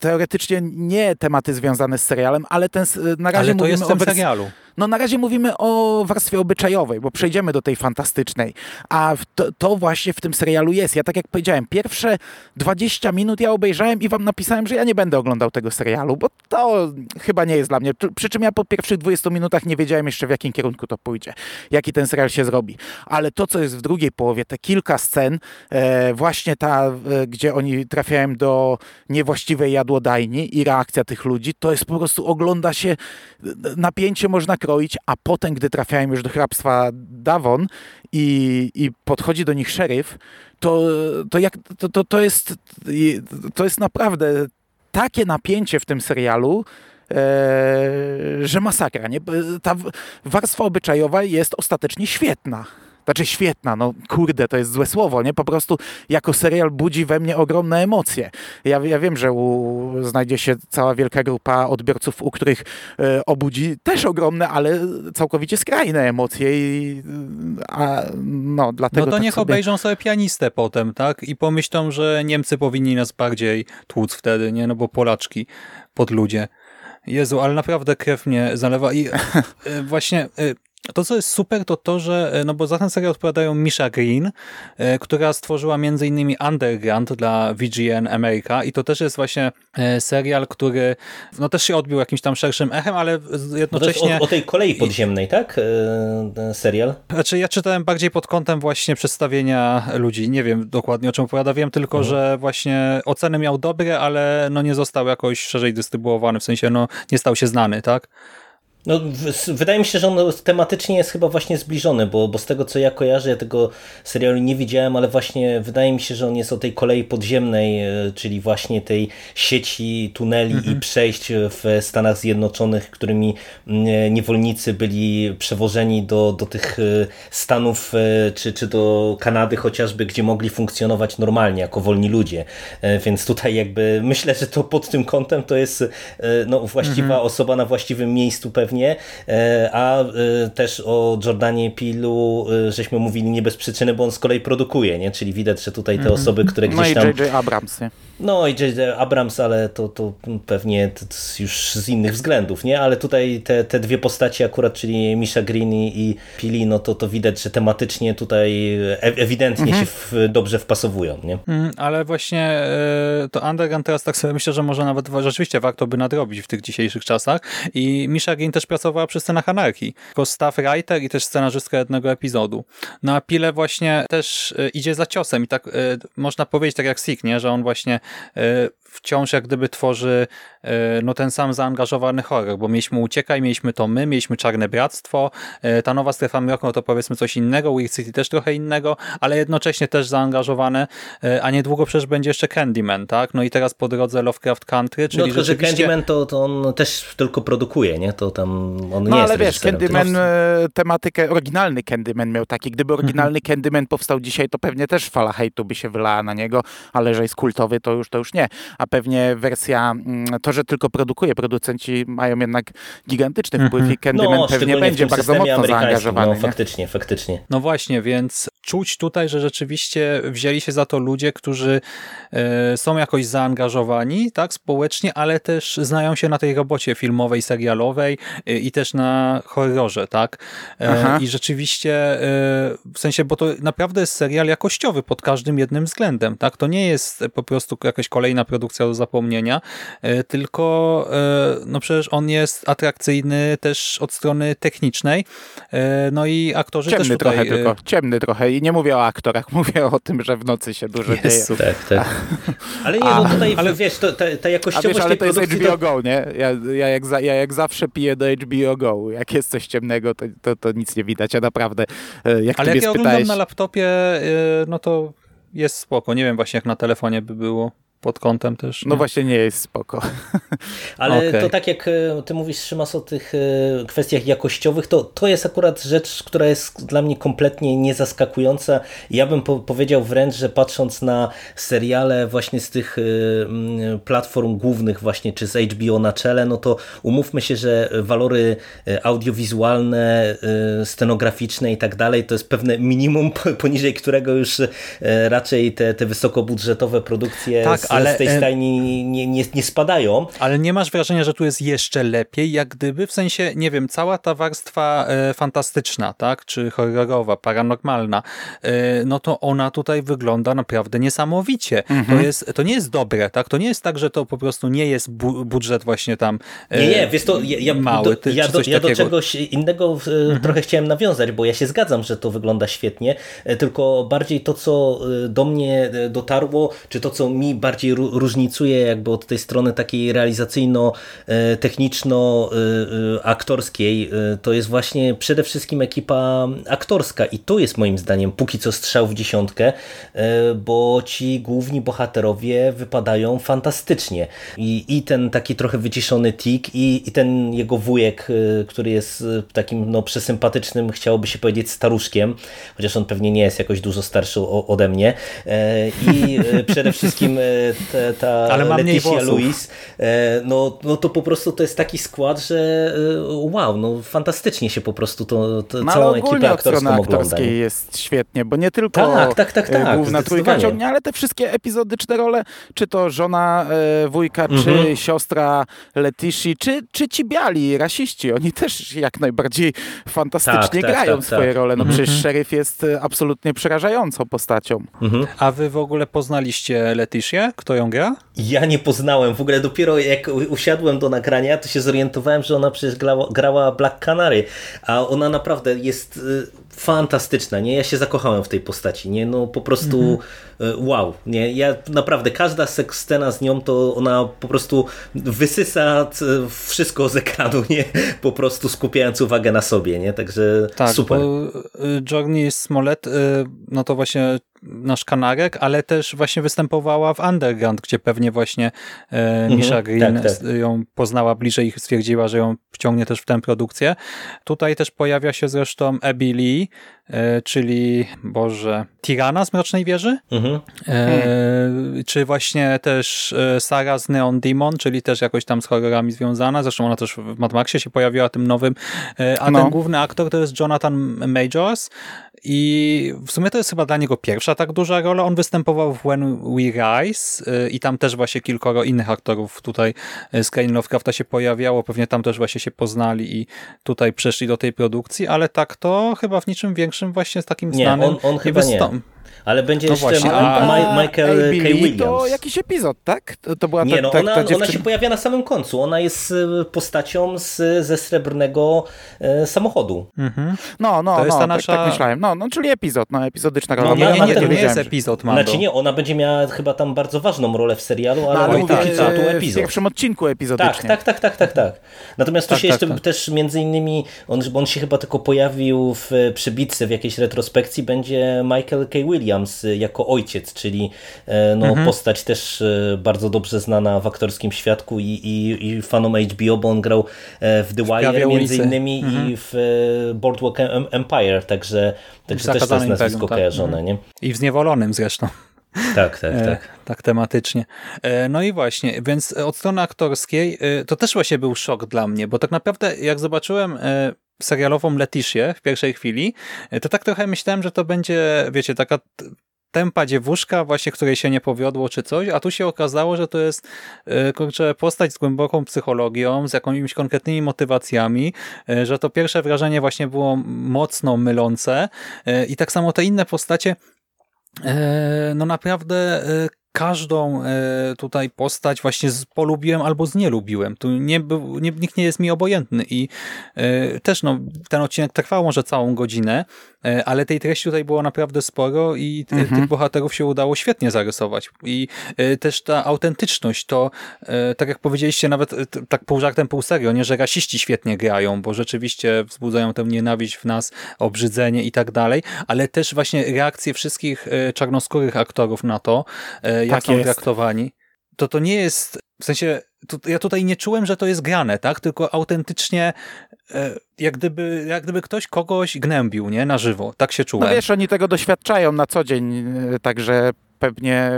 teoretycznie nie tematy związane z serialem, ale ten na razie ale to mówimy jest o serialu. No na razie mówimy o warstwie obyczajowej, bo przejdziemy do tej fantastycznej. A to, to, właśnie w tym serialu jest. Ja tak jak powiedziałem, pierwsze 20 minut ja obejrzałem i wam napisałem, że ja nie będę oglądał tego serialu, bo to chyba nie jest dla mnie. Przy czym ja po pierwszych 20 minutach nie wiedziałem jeszcze w jakim kierunku to pójdzie, jaki ten serial się zrobi. Ale to, co jest w drugiej połowie, te kilka scen, e, właśnie ta, e, gdzie oni trafiają do niewłaściwej jadłodajni i reakcja tych ludzi, to jest po prostu, ogląda się, napięcie można kroić, a potem, gdy trafiają już do hrabstwa Davon i, i podchodzi do nich szeryf, to, to, jak, to, to, to, jest, to jest naprawdę takie napięcie w tym serialu, e, że masakra. Nie? Ta warstwa obyczajowa jest ostatecznie świetna. Znaczy świetna, no kurde, to jest złe słowo, nie? Po prostu jako serial budzi we mnie ogromne emocje. Ja, ja wiem, że u, znajdzie się cała wielka grupa odbiorców, u których e, obudzi też ogromne, ale całkowicie skrajne emocje i a, no, dlatego No to tak niech sobie... obejrzą sobie pianistę potem, tak? I pomyślą, że Niemcy powinni nas bardziej tłuc wtedy, nie? No bo Polaczki pod ludzie. Jezu, ale naprawdę krew mnie zalewa i e, właśnie e, to, co jest super, to to, że e, no bo za ten serial odpowiadają Misha Green, e, która stworzyła m.in. Underground dla VGN America i to też jest właśnie e, serial, który no też się odbił jakimś tam szerszym echem, ale jednocześnie... O, o, tej kolei podziemnej, tak? serial? Znaczy ja czytałem bardziej pod kątem właśnie przedstawienia ludzi. Nie wiem dokładnie o czym opowiada. Wiem tylko, mhm. że właśnie oceny miał dobre, ale no nie został jakoś szerzej dystrybuowany, w sensie no nie stał się znany, tak? No, wydaje mi się, że on tematycznie jest chyba właśnie zbliżony, bo, bo z tego co ja kojarzę, ja tego serialu nie widziałem, ale właśnie wydaje mi się, że on jest o tej kolei podziemnej, e, czyli właśnie tej sieci tuneli mhm. i przejść w Stanach Zjednoczonych, którymi niewolnicy byli przewożeni do, do tych e, Stanów e, czy, czy do Kanady chociażby, gdzie mogli funkcjonować normalnie jako wolni ludzie. Więc tutaj jakby myślę, że to pod tym kątem to jest no, właściwa mhm. osoba na właściwym miejscu pewnie pewnie, e, a e, też o Jordanie Pilu e, żeśmy mówili nie bez przyczyny, bo on z kolei produkuje, nie? czyli widać, że tutaj te mhm. osoby, które gdzieś tam... No i J.J. Abrams, nie? No i J.J. Abrams, ale to, to pewnie już z innych względów, nie? Ale tutaj te, te dwie postaci akurat, czyli Misha Green i Pili, no to, to widać, że tematycznie tutaj ewidentnie mhm. się w, dobrze wpasowują, nie? Mm, ale właśnie to Underground teraz tak sobie myślę, że może nawet rzeczywiście warto by nadrobić w tych dzisiejszych czasach i Misha Green też pracowała przy scenach anarchii, jako staff writer i też scenarzystka jednego epizodu. No a Pile właśnie też e, idzie za ciosem i tak e, można powiedzieć tak jak Sik, nie? że on właśnie e, wciąż jak gdyby tworzy no ten sam zaangażowany horror, bo mieliśmy Uciekaj, mieliśmy to My, mieliśmy Czarne Bractwo, ta nowa strefa mroku, no to powiedzmy coś innego, Weird City też trochę innego, ale jednocześnie też zaangażowane, a niedługo przecież będzie jeszcze Candyman, tak? No i teraz po drodze Lovecraft Country, czyli no, tylko, rzeczywiście... że Candyman to, to on też tylko produkuje, nie? To tam on no, nie ale wiesz, Candyman, e, tematykę, oryginalny Candyman miał taki, gdyby oryginalny mhm. Candyman powstał dzisiaj, to pewnie też fala hejtu by się wylała na niego, ale że jest kultowy, to już, to już nie. A pewnie wersja, mm, to, że tylko produkuje, producenci mają jednak gigantyczny mhm. wpływ i Candyman no, pewnie będzie bardzo mocno zaangażowany. No, faktycznie, faktycznie. No właśnie, więc czuć tutaj, że rzeczywiście wzięli się za to ludzie, którzy e, są jakoś zaangażowani, tak, społecznie, ale też znają się na tej robocie filmowej, serialowej e, i też na horrorze, tak. E, Aha. I rzeczywiście, w sensie, bo to naprawdę jest serial jakościowy pod każdym jednym względem, tak. To nie jest po prostu jakaś kolejna produkcja do zapomnienia, tylko no przecież on jest atrakcyjny też od strony technicznej, no i aktorzy ciemny też tutaj... trochę tylko, ciemny trochę i nie mówię o aktorach, [LAUGHS] mówię o tym, że w nocy się dużo Jezu. dzieje. Tak, tak. [LAUGHS] Ale nie, no tutaj, ale, wiesz, to, ta, ta jakościowość wiesz, ale to jest HBO to... Go, nie? Ja, ja, jak za, ja jak zawsze piję do HBO Go. Jak jest coś ciemnego, to, to, to nic nie widać, a naprawdę, e, jak Ale jak ja spytałeś... oglądam na laptopie, e, no to jest spoko. Nie wiem właśnie, jak na telefonie by było pod kątem też. Nie? No właśnie nie jest spoko. [LAUGHS] Ale okay. to tak jak e, ty mówisz Szymas o tych e, kwestiach jakościowych, to, to jest akurat rzecz, która jest dla mnie kompletnie niezaskakująca. Ja bym po powiedział wręcz, że patrząc na seriale właśnie z tych e, platform głównych właśnie, czy z HBO na czele, no to umówmy się, że walory audiowizualne, scenograficzne i tak dalej, to jest pewne minimum, [LAUGHS] poniżej którego już raczej te, te wysokobudżetowe produkcje tak, ale, z tej stajni nie, nie, nie spadają. Ale nie masz wrażenia, że tu jest jeszcze lepiej, jak gdyby, w sensie, nie wiem, cała ta warstwa e, fantastyczna, tak, czy horrorowa, paranormalna, e, no to ona tutaj wygląda naprawdę niesamowicie. Mhm. To, jest, to nie jest dobre, tak, to nie jest tak, że to po prostu nie jest bu budżet właśnie tam e, Nie, nie, wiesz to, ja, ja mały, ty, ja, do, ja do czegoś innego mhm. trochę chciałem nawiązać, bo ja się zgadzam, że to wygląda świetnie, e, tylko bardziej to, co e, do mnie e, dotarło, czy to, co mi bardziej bardziej różnicuje jakby od tej strony takiej realizacyjno-techniczno-aktorskiej, e, to jest właśnie przede wszystkim ekipa aktorska i to jest moim zdaniem póki co strzał w dziesiątkę, bo ci główni bohaterowie wypadają fantastycznie. I, i ten taki trochę wyciszony Tik i, i ten jego wujek, który jest takim no, przesympatycznym, chciałoby się powiedzieć staruszkiem, chociaż on pewnie nie jest jakoś dużo starszy ode mnie. I przede wszystkim te, ta Ale mam Leticia Luis, e, no, no to po prostu to jest taki skład, że e, wow, no fantastycznie się po prostu to, to no, całą ekipę aktorską ogląda. jest świetnie, bo nie tylko tak, tak, tak, tak, główna trójka ciągnie, ale te wszystkie epizodyczne role, czy to żona e, wujka, mhm. czy siostra Letici, czy, czy ci biali, rasiści, oni też jak najbardziej fantastycznie tak, tak grają tak, swoje role. No mhm. przecież szeryf jest absolutnie przerażającą postacią. Mhm. A wy w ogóle poznaliście Letitię? Kto ją gra? Ja nie poznałem. W ogóle dopiero jak usiadłem do nagrania, to się zorientowałem, że ona przecież grała, grała Black Canary, a ona naprawdę jest y, fantastyczna, nie? Ja się zakochałem w tej postaci, nie? No po prostu mhm. Y, wow, nie? Ja naprawdę, każda scena z nią to ona po prostu wysysa wszystko z ekranu, nie? Po prostu skupiając uwagę na sobie, nie? Także tak, super. Y, Journey Smollett, no to właśnie nasz kanarek, ale też właśnie występowała w Underground, gdzie pewnie właśnie e, mhm, Misha Green tak, tak. ją poznała bliżej i stwierdziła, że ją wciągnie też w tę produkcję. Tutaj też pojawia się zresztą Abby Lee, e, czyli, Boże, Tirana z Mrocznej Wieży, mhm. e, czy właśnie też e, Sara z Neon Demon, czyli też jakoś tam z horrorami związana, zresztą ona też w Mad Maxie się pojawiła tym nowym, e, a no. ten główny aktor to jest Jonathan Majors, i w sumie to jest chyba dla niego pierwsza tak duża rola. On występował w When We Rise y, i tam też właśnie kilkoro innych aktorów tutaj z Kane Lovecrafta się pojawiało. Pewnie tam też właśnie się poznali i tutaj przeszli do tej produkcji, ale tak to chyba w niczym większym właśnie z takim nie, znanym on, on chyba nie. Ale będzie No jeszcze właśnie, a- Ma- Michael Amy K. Williams. to jakiś epizod, tak? To, to była Nie, ta, no ta, ona, ta ona dziewczyna... się pojawia na samym końcu. Ona jest y, postacią z, ze srebrnego e, samochodu. Mhm. No, no, To jest no, ta tak, nasza- tak myślałem. No, no, czyli epizod, no, epizodyczna No. Nie, ona nie, nie, to nie jest epizod, Mando. Znaczy nie, ona będzie miała chyba tam bardzo ważną rolę w serialu, ale, No, ale mówię, póki co tu e, w epizod. pierwszym odcinku epizodycznie. Tak, tak, tak, tak, tak, tak. Natomiast tu Tak, się tak, jeszcze tak. też między innymi, on, bo on się chyba tylko pojawił w przybitce w jakiejś retrospekcji, będzie Michael K. Williams y, jako ojciec, czyli e, no, Mhm. postać też e, bardzo dobrze znana w aktorskim świadku i, i, i fanom HBO, bo on grał e, w The Wire między innymi i w Boardwalk Em- Empire, także, także też to jest nazwisko Imperium, tak. kojarzone, nie? I w Zniewolonym zresztą. Tak, tak, [LAUGHS] E, tak. tak tematycznie. E, No i właśnie, więc od strony aktorskiej e, to też właśnie był szok dla mnie, bo tak naprawdę jak zobaczyłem serialową Letitię w pierwszej chwili, e, to tak trochę myślałem, że to będzie, wiecie, taka tempa dziewuszka właśnie, której się nie powiodło czy coś, a tu się okazało, że to jest e, kurczę, postać z głęboką psychologią, z jakimiś konkretnymi motywacjami, e, że to pierwsze wrażenie właśnie było mocno mylące i tak samo te inne postacie no naprawdę każdą e, tutaj postać właśnie polubiłem albo znielubiłem. Tu nie nie, nikt nie jest mi obojętny i e, też no, ten odcinek trwał może całą godzinę, ale tej treści tutaj było naprawdę sporo i t- Mhm. tych bohaterów się udało świetnie zarysować. I e, też ta autentyczność, to e, tak jak powiedzieliście nawet e, tak pół żartem, pół serio, nie, że rasiści świetnie grają, bo rzeczywiście wzbudzają tę nienawiść w nas, obrzydzenie i tak dalej, ale też właśnie reakcje wszystkich e, czarnoskórych aktorów na to, e, jak Tak są jest. traktowani, to to nie jest, w sensie, tu, ja tutaj nie czułem, że to jest grane, tak, tylko autentycznie e, jak gdyby, jak gdyby ktoś kogoś gnębił, nie, na żywo, tak się czułem. No wiesz, oni tego doświadczają na co dzień, e, także pewnie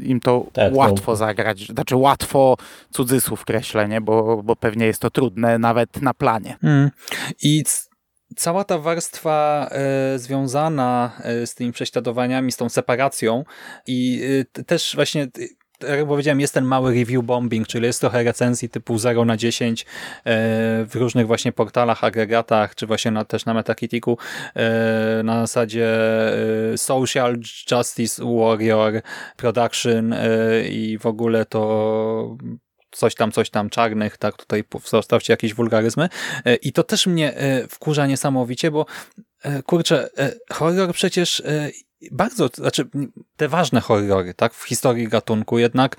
im to Tak, no. łatwo zagrać. Znaczy łatwo cudzysłów kreślę, nie? Bo, bo pewnie jest to trudne nawet na planie. Mm. I cała ta warstwa e, związana e, z tymi prześladowaniami, z tą separacją i e, t- też właśnie tak jak powiedziałem, jest ten mały review bombing, czyli jest trochę recenzji typu 0 na 10 e, w różnych właśnie portalach, agregatach, czy właśnie na, też na Metacriticu e, na zasadzie e, Social Justice Warrior Production i w ogóle to coś tam, coś tam czarnych, tak, tutaj zostawcie jakieś wulgaryzmy. I to też mnie wkurza niesamowicie, bo kurczę, e, horror przecież e, bardzo, znaczy te ważne horrory, tak, w historii gatunku jednak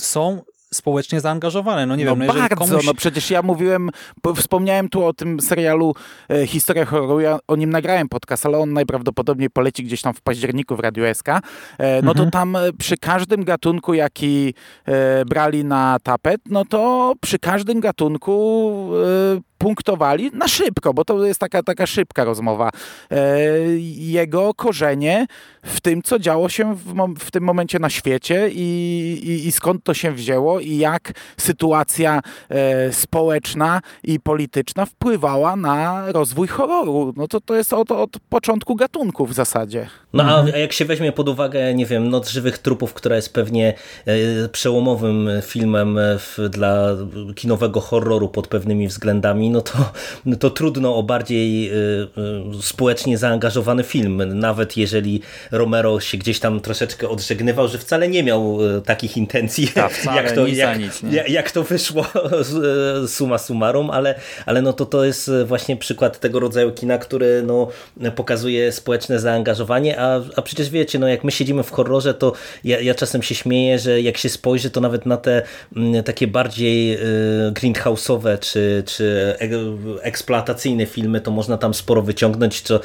są społecznie zaangażowane. No nie no wiem, no bardzo, komuś... no przecież ja mówiłem, wspomniałem tu o tym serialu e, Historia horroru, ja o nim nagrałem podcast, ale on najprawdopodobniej poleci gdzieś tam w październiku w Radiu SK. E, no to Mhm. tam e, przy każdym gatunku, jaki e, brali na tapet, no to przy każdym gatunku e, punktowali na szybko, bo to jest taka, taka szybka rozmowa. E, jego korzenie w tym, co działo się w, w tym momencie na świecie i, i, i skąd to się wzięło i jak sytuacja e, społeczna i polityczna wpływała na rozwój horroru. No to, to jest od, od początku gatunku w zasadzie. No a, a jak się weźmie pod uwagę, nie wiem, Noc Żywych Trupów, która jest pewnie e, przełomowym filmem w, dla kinowego horroru pod pewnymi względami, no to, no to trudno o bardziej e, e, społecznie zaangażowany film, nawet jeżeli Romero się gdzieś tam troszeczkę odżegnywał, że wcale nie miał e, takich intencji, wcale, jak, to, jak, nic, jak, to wyszło summa summarum, ale, ale no to to jest właśnie przykład tego rodzaju kina, który no, pokazuje społeczne zaangażowanie, a, a przecież wiecie, no jak my siedzimy w horrorze, to ja, ja czasem się śmieję, że jak się spojrzy, to nawet na te mm, takie bardziej y, greenhouse'owe czy, czy eksploatacyjne filmy, to można tam sporo wyciągnąć, co,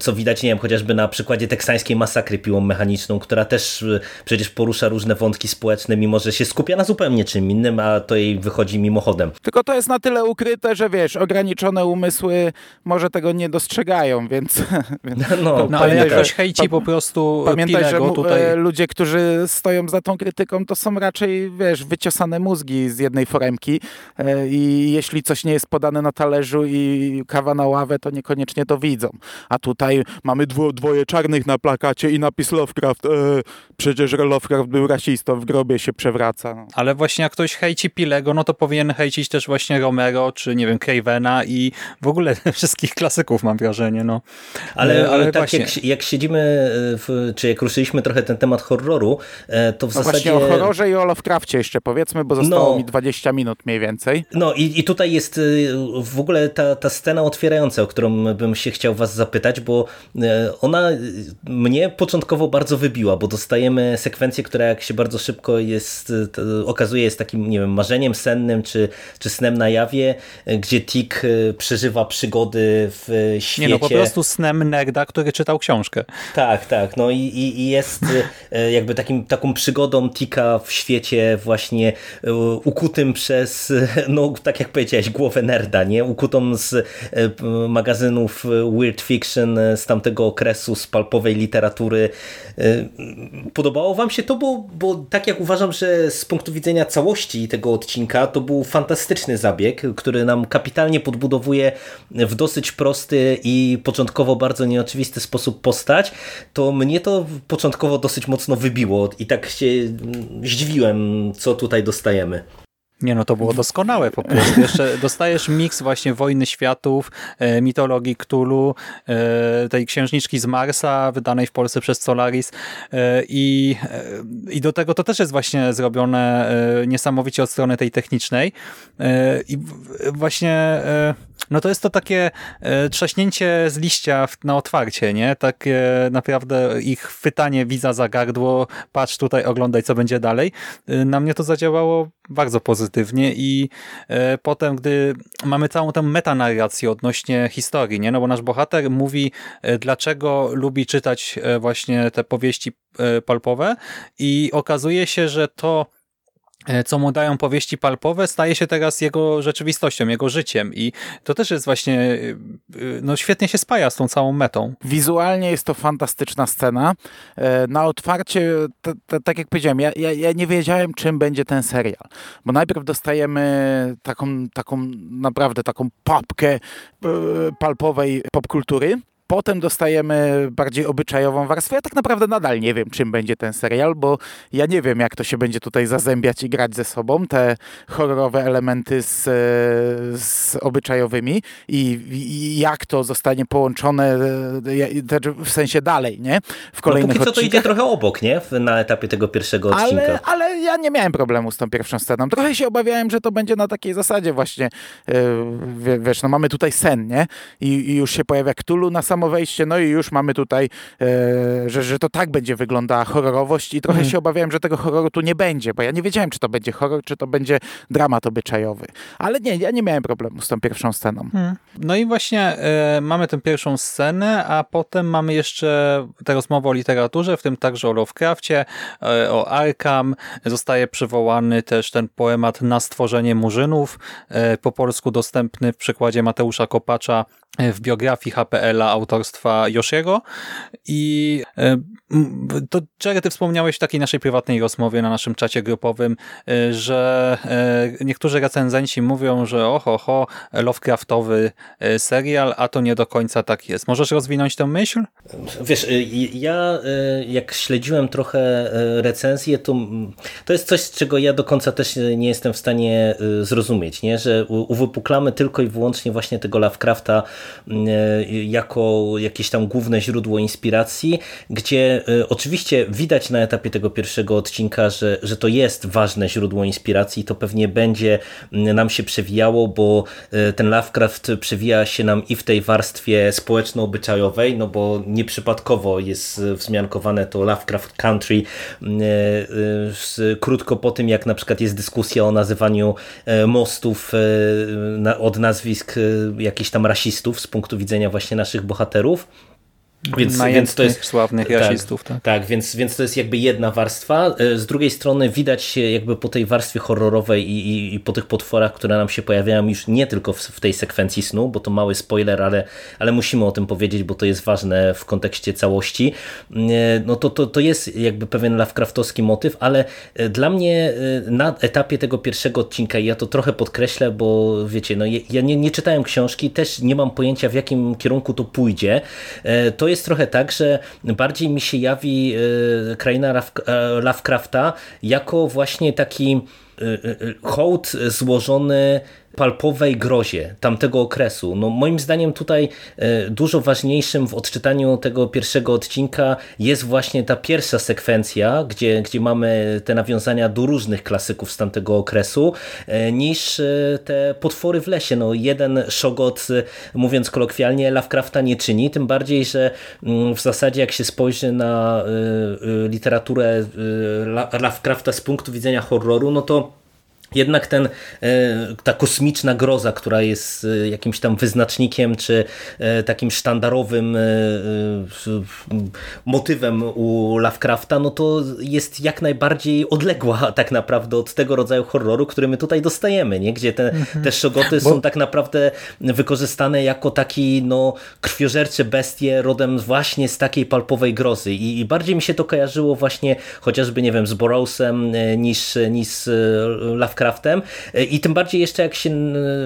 co widać, nie wiem, chociażby na przykładzie teksańskiej masakry piłą mechaniczną, która też y, przecież porusza różne wątki społeczne, mimo że się skupia na zupełnie czym innym, a to jej wychodzi mimochodem. Tylko to jest na tyle ukryte, że wiesz, ograniczone umysły może tego nie dostrzegają, więc... [LAUGHS] więc No, No ale jak pamiętaj, ktoś że- hejci po prostu Pamiętaj, że tutaj... e, ludzie, którzy stoją za tą krytyką, to są raczej, wiesz, wyciosane mózgi z jednej foremki e, i jeśli coś nie jest podane podane na talerzu i kawa na ławę, to niekoniecznie to widzą. A tutaj mamy dwo, dwoje czarnych na plakacie i napis Lovecraft. E, przecież Lovecraft był rasistą, w grobie się przewraca. No. Ale właśnie jak ktoś hejci Pilego, no to powinien hejcić też właśnie Romero, czy nie wiem, Cravena i w ogóle [LAUGHS] wszystkich klasyków mam wrażenie. No. Ale, ale tak właśnie... jak, jak siedzimy, w, czy jak ruszyliśmy trochę ten temat horroru, to w no zasadzie... Właśnie o horrorze i o Lovecraftie jeszcze powiedzmy, bo zostało no, mi 20 minut mniej więcej. No i, i tutaj jest y, w ogóle ta, ta scena otwierająca, o którą bym się chciał was zapytać, bo y, ona mnie początkowo bardzo wybiła, bo dostajemy sekwencję, która jak się bardzo szybko jest, okazuje jest takim, nie wiem, marzeniem sennym, czy, czy snem na jawie, gdzie Tik przeżywa przygody w świecie. Nie no, po prostu snem Negda, który czytał książkę. Tak, tak, no i, i jest jakby takim, taką przygodą Tika w świecie właśnie ukutym przez, no tak jak powiedziałeś, głowę nerda, nie? Ukutą z e, magazynów Weird Fiction z tamtego okresu, z palpowej literatury. E, podobało wam się to, bo, bo tak jak uważam, że z punktu widzenia całości tego odcinka, to był fantastyczny zabieg, który nam kapitalnie podbudowuje w dosyć prosty i początkowo bardzo nieoczywisty sposób postać, to mnie to początkowo dosyć mocno wybiło i tak się zdziwiłem, co tutaj dostajemy. Nie no, to było doskonałe po prostu. Jeszcze dostajesz miks właśnie Wojny Światów, e, mitologii Cthulhu, e, tej księżniczki z Marsa, wydanej w Polsce przez Solaris e, i, i do tego to też jest właśnie zrobione niesamowicie od strony tej technicznej i właśnie no to jest to takie trzaśnięcie z liścia na otwarcie, nie? Takie naprawdę ich chwytanie widza za gardło, patrz tutaj, oglądaj co będzie dalej. Na mnie to zadziałało bardzo pozytywnie i e, potem, gdy mamy całą tę metanarrację odnośnie historii, nie? no bo nasz bohater mówi, e, dlaczego lubi czytać e, właśnie te powieści palpowe i okazuje się, że to co mu dają powieści palpowe, staje się teraz jego rzeczywistością, jego życiem i to też jest właśnie, e, no świetnie się spaja z tą całą metą. Wizualnie jest to fantastyczna scena. E, na otwarcie, tak jak powiedziałem, ja, ja, ja, nie wiedziałem, czym będzie ten serial, bo najpierw dostajemy taką, taką naprawdę taką papkę palpowej popkultury, Potem dostajemy bardziej obyczajową warstwę. Ja tak naprawdę nadal nie wiem, czym będzie ten serial, bo ja nie wiem, jak to się będzie tutaj zazębiać i grać ze sobą, te horrorowe elementy z, z obyczajowymi i, i, jak to zostanie połączone w sensie dalej, nie? W kolejnych no póki co to idzie trochę obok, nie? Na etapie tego pierwszego odcinka. Ale, ale ja nie miałem problemu z tą pierwszą sceną. Trochę się obawiałem, że to będzie na takiej zasadzie właśnie, yy, wiesz, no mamy tutaj sen, nie? I, i już się pojawia Cthulhu na samo wejście, no i już mamy tutaj, e, że, że to tak będzie wyglądała horrorowość i trochę mhm. się obawiałem, że tego horroru tu nie będzie, bo ja nie wiedziałem, czy to będzie horror, czy to będzie dramat obyczajowy. Ale nie, ja nie miałem problemu z tą pierwszą sceną. Mhm. No i właśnie e, mamy tę pierwszą scenę, a potem mamy jeszcze tę rozmowę o literaturze, w tym także o Lovecraftie, e, o Arkham. Zostaje przywołany też ten poemat Na stworzenie murzynów, e, po polsku dostępny w przykładzie Mateusza Kopacza w biografii HPL-a autorstwa Yoshiego i e, to Jerry, ty wspomniałeś w takiej naszej prywatnej rozmowie na naszym czacie grupowym, e, że e, niektórzy recenzenci mówią, że oho, ho, Lovecraftowy serial, a to nie do końca tak jest. Możesz rozwinąć tę myśl? Wiesz, ja jak śledziłem trochę recenzję, to, to jest coś, czego ja do końca też nie jestem w stanie zrozumieć, nie? że uwypuklamy tylko i wyłącznie właśnie tego Lovecrafta jako jakieś tam główne źródło inspiracji, gdzie oczywiście widać na etapie tego pierwszego odcinka, że, że to jest ważne źródło inspiracji to pewnie będzie nam się przewijało, bo e, ten Lovecraft przewija się nam i w tej warstwie społeczno-obyczajowej, no bo nieprzypadkowo jest wzmiankowane to Lovecraft Country krótko po tym, jak na przykład jest dyskusja o nazywaniu mostów od nazwisk jakichś tam rasistów z punktu widzenia właśnie naszych bohaterów. Więc, więc to jest sławnych tak, rasistów. Tak, tak, więc, więc to jest jakby jedna warstwa. E, z drugiej strony widać jakby po tej warstwie horrorowej i, i, i po tych potworach, które nam się pojawiają już nie tylko w, w, tej sekwencji snu, bo to mały spoiler, ale, ale musimy o tym powiedzieć, bo to jest ważne w kontekście całości. E, no to, to, to jest jakby pewien Lovecraftowski motyw, ale e, dla mnie na etapie tego pierwszego odcinka, ja to trochę podkreślę, bo wiecie, no ja nie, nie czytałem książki, też nie mam pojęcia w jakim kierunku to pójdzie. To jest trochę tak, że bardziej mi się jawi kraina Lovecrafta jako właśnie taki hołd złożony palpowej grozie tamtego okresu. No moim zdaniem tutaj e, dużo ważniejszym w odczytaniu tego pierwszego odcinka jest właśnie ta pierwsza sekwencja, gdzie, gdzie mamy te nawiązania do różnych klasyków z tamtego okresu, e, niż e, te potwory w lesie. No jeden szogot, mówiąc kolokwialnie, Lovecrafta nie czyni, tym bardziej, że mm, w zasadzie jak się spojrzy na literaturę Lovecrafta z punktu widzenia horroru, no to jednak ten, e, ta kosmiczna groza, która jest e, jakimś tam wyznacznikiem, czy e, takim sztandarowym motywem u Lovecrafta, no to jest jak najbardziej odległa [LAUGHS] tak naprawdę od tego rodzaju horroru, który my tutaj dostajemy, nie? gdzie te, mhm. te szogoty Bo... są tak naprawdę wykorzystane jako taki no, krwiożercze bestie rodem właśnie z takiej palpowej grozy I, i bardziej mi się to kojarzyło właśnie chociażby, nie wiem, z Borrowsem niż, niż Lovecraftem Lovecraftem e, i tym bardziej jeszcze jak się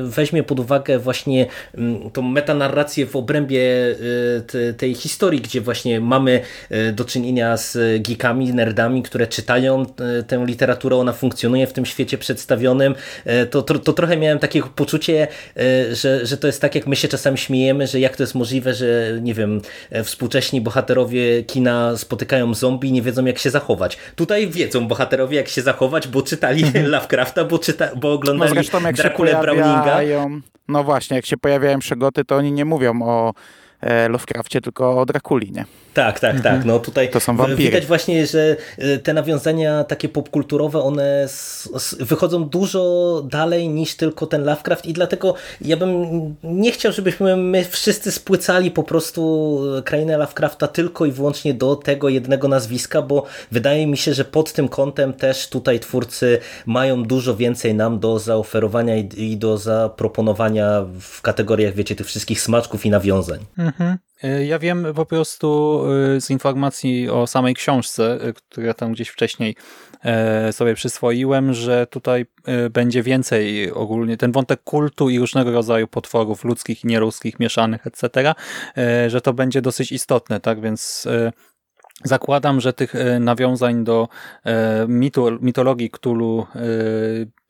weźmie pod uwagę właśnie tą metanarrację w obrębie e, tej historii, gdzie właśnie mamy e, do czynienia z geekami, nerdami, które czytają tę literaturę, ona funkcjonuje w tym świecie przedstawionym, to, to, to trochę miałem takie poczucie, że, że to jest tak, jak my się czasami śmiejemy, że jak to jest możliwe, że nie wiem, współcześni bohaterowie kina spotykają zombie i nie wiedzą jak się zachować. Tutaj wiedzą bohaterowie jak się zachować, bo czytali [LAUGHS] Lovecrafta, bo, czyta, bo oglądali no zresztą, jak Drakulę Browninga. No właśnie, jak się pojawiają przegoty, to oni nie mówią o e, Lovecraftie, tylko o Drakuli, nie? Tak, tak, tak. No tutaj to są wampiry. widać właśnie, że e, te nawiązania takie popkulturowe, one wychodzą dużo dalej niż tylko ten Lovecraft i dlatego ja bym nie chciał, żebyśmy my wszyscy spłycali po prostu krainę Lovecrafta tylko i wyłącznie do tego jednego nazwiska, bo wydaje mi się, że pod tym kątem też tutaj twórcy mają dużo więcej nam do zaoferowania i do zaproponowania w kategoriach, wiecie, tych wszystkich smaczków i nawiązań. Mhm. E, ja wiem po prostu e, z informacji o samej książce, e, która tam gdzieś wcześniej sobie przyswoiłem, że tutaj będzie więcej ogólnie ten wątek kultu i różnego rodzaju potworów ludzkich i nieludzkich, mieszanych, etc., że to będzie dosyć istotne, tak, więc Zakładam, że tych nawiązań do mitu, mitologii Cthulhu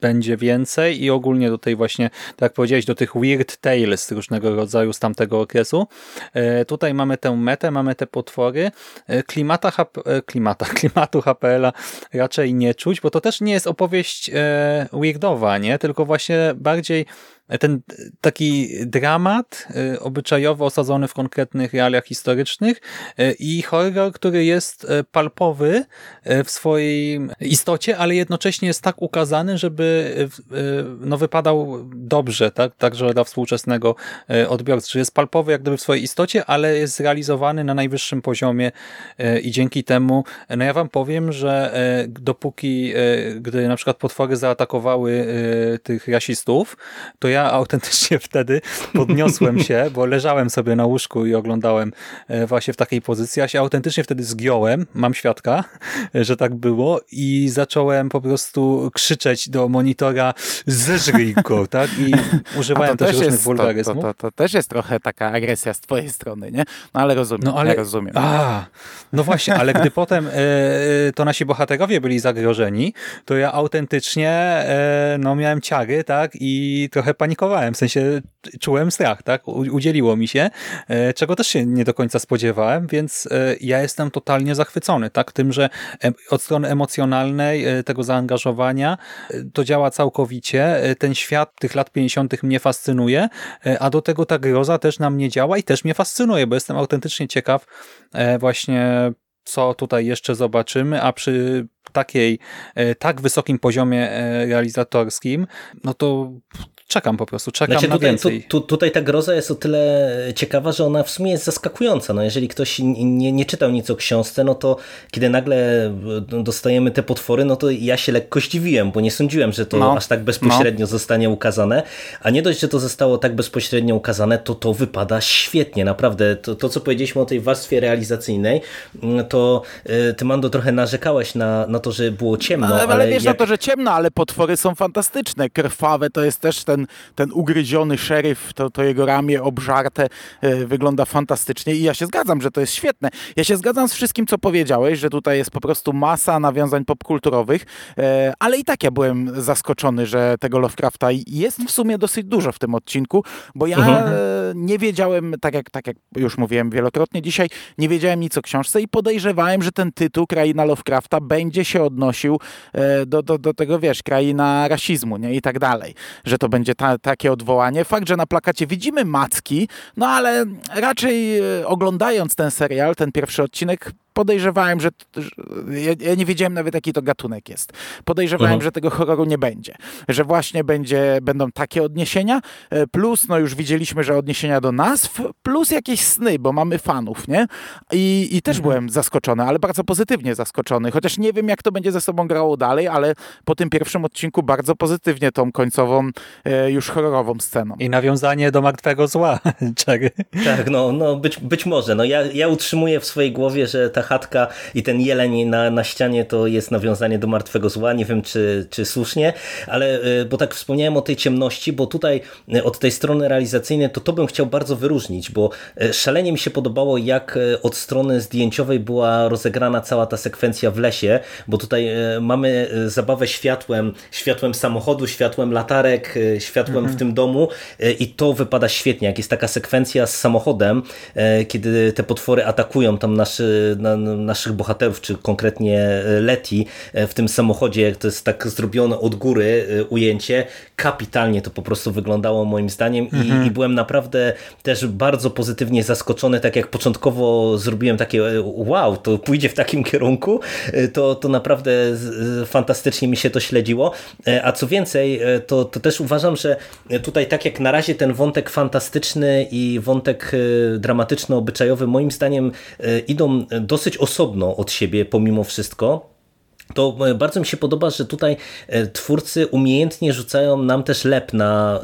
będzie więcej i ogólnie do tej właśnie, tak jak powiedziałeś, do tych weird tales różnego rodzaju z tamtego okresu. E, tutaj mamy tę metę, mamy te potwory. E, klimata, e, klimata, [LAUGHS] klimatu HPL-a raczej nie czuć, bo to też nie jest opowieść weirdowa, nie? tylko właśnie bardziej ten taki dramat obyczajowo osadzony w konkretnych realiach historycznych i horror, który jest palpowy w swojej istocie, ale jednocześnie jest tak ukazany, żeby no, wypadał dobrze, tak? także dla współczesnego odbiorcy. Czyli jest palpowy jak gdyby w swojej istocie, ale jest zrealizowany na najwyższym poziomie i dzięki temu, no ja wam powiem, że dopóki, gdy na przykład potwory zaatakowały tych rasistów, to ja autentycznie [LAUGHS] wtedy podniosłem się, bo leżałem sobie na łóżku i oglądałem e, właśnie w takiej pozycji. Ja się autentycznie wtedy zgiąłem, mam świadka, [LAUGHS] że tak było i zacząłem po prostu krzyczeć do monitora zeżryj go, tak? I [LAUGHS] używałem też, też różnych jest, wulgaryzmów. To, to, to, też jest trochę taka agresja z twojej strony, nie? No ale rozumiem, no, ale, ja rozumiem. A, no właśnie, ale gdy potem e, e, to nasi bohaterowie byli zagrożeni, to ja autentycznie e, no miałem ciary, tak? I trochę pani panikowałem, w sensie czułem strach, tak? Udzieliło mi się, e, czego też się nie do końca spodziewałem, więc e, ja jestem totalnie zachwycony, tak? Tym, że od strony emocjonalnej e, tego zaangażowania to działa całkowicie. Ten świat tych lat 50. mnie fascynuje, a do tego ta groza też na mnie działa i też mnie fascynuje, bo jestem autentycznie ciekaw właśnie co tutaj jeszcze zobaczymy, a przy takiej, tak wysokim poziomie realizatorskim, no to czekam po prostu, czekam znaczy, na tutaj, więcej. Tu, tu, tutaj ta groza jest o tyle ciekawa, że ona w sumie jest zaskakująca. No, jeżeli ktoś nie, nie czytał nic o książce, no to kiedy nagle dostajemy te potwory, no to ja się lekko zdziwiłem, bo nie sądziłem, że to no. aż tak bezpośrednio no. zostanie ukazane. A nie dość, że to zostało tak bezpośrednio ukazane, to to wypada świetnie, naprawdę. To, to co powiedzieliśmy o tej warstwie realizacyjnej, to y, ty, Mando, trochę narzekałeś na, na to, że było ciemno. Ale, ale, ale wiesz jak... na to, że ciemno, ale potwory są fantastyczne. Krwawe to jest też ten, ten ugryziony szeryf, to, to jego ramię obżarte y, wygląda fantastycznie i ja się zgadzam, że to jest świetne. Ja się zgadzam z wszystkim, co powiedziałeś, że tutaj jest po prostu masa nawiązań popkulturowych, y, ale i tak ja byłem zaskoczony, że tego Lovecrafta jest w sumie dosyć dużo w tym odcinku, bo ja mhm. nie wiedziałem, tak jak, tak jak już mówiłem wielokrotnie dzisiaj, nie wiedziałem nic o książce i podejrzewałem, że ten tytuł Kraina Lovecrafta będzie się odnosił e, do, do, do tego, wiesz, kraina rasizmu nie? i tak dalej, że to będzie ta, takie odwołanie. Fakt, że na plakacie widzimy macki, no ale raczej e, oglądając ten serial, ten pierwszy odcinek, podejrzewałem, że, że ja, ja, nie wiedziałem nawet jaki to gatunek jest. Podejrzewałem, mhm. że tego horroru nie będzie. Że właśnie będzie, będą takie odniesienia, e, plus no już widzieliśmy, że odniesienia do nazw, plus jakieś sny, bo mamy fanów, nie? I, i też mhm. byłem zaskoczony, ale bardzo pozytywnie zaskoczony, chociaż nie wiem jak to będzie ze sobą grało dalej, ale po tym pierwszym odcinku bardzo pozytywnie tą końcową, e, już horrorową sceną. I nawiązanie do martwego zła, [LAUGHS] Czego? Tak, no, no być, być może. No ja, ja utrzymuję w swojej głowie, że ta chatka i ten jeleń na, na ścianie to jest nawiązanie do martwego zła. Nie wiem, czy, czy słusznie, ale y, bo tak wspomniałem o tej ciemności, bo tutaj y, od tej strony realizacyjnej to to bym chciał bardzo wyróżnić, bo y, szalenie mi się podobało, jak od strony zdjęciowej była rozegrana cała ta sekwencja w lesie, bo tutaj mamy zabawę światłem, światłem samochodu, światłem latarek, światłem mhm. w tym domu i to wypada świetnie, jak jest taka sekwencja z samochodem, kiedy te potwory atakują tam nasz, na, naszych bohaterów, czy konkretnie e, Leti e, w tym samochodzie, to jest tak zrobione od góry e, ujęcie, kapitalnie to po prostu wyglądało moim zdaniem. Mhm. i, i, byłem naprawdę też bardzo pozytywnie zaskoczony, tak jak początkowo zrobiłem takie wow, to pójdzie w takim kierunku, to, to naprawdę fantastycznie mi się to śledziło, a co więcej, to, to też uważam, że tutaj tak jak na razie ten wątek fantastyczny i wątek dramatyczno-obyczajowy moim zdaniem idą dosyć osobno od siebie pomimo wszystko to e, bardzo mi się podoba, że tutaj e, twórcy umiejętnie rzucają nam też lep na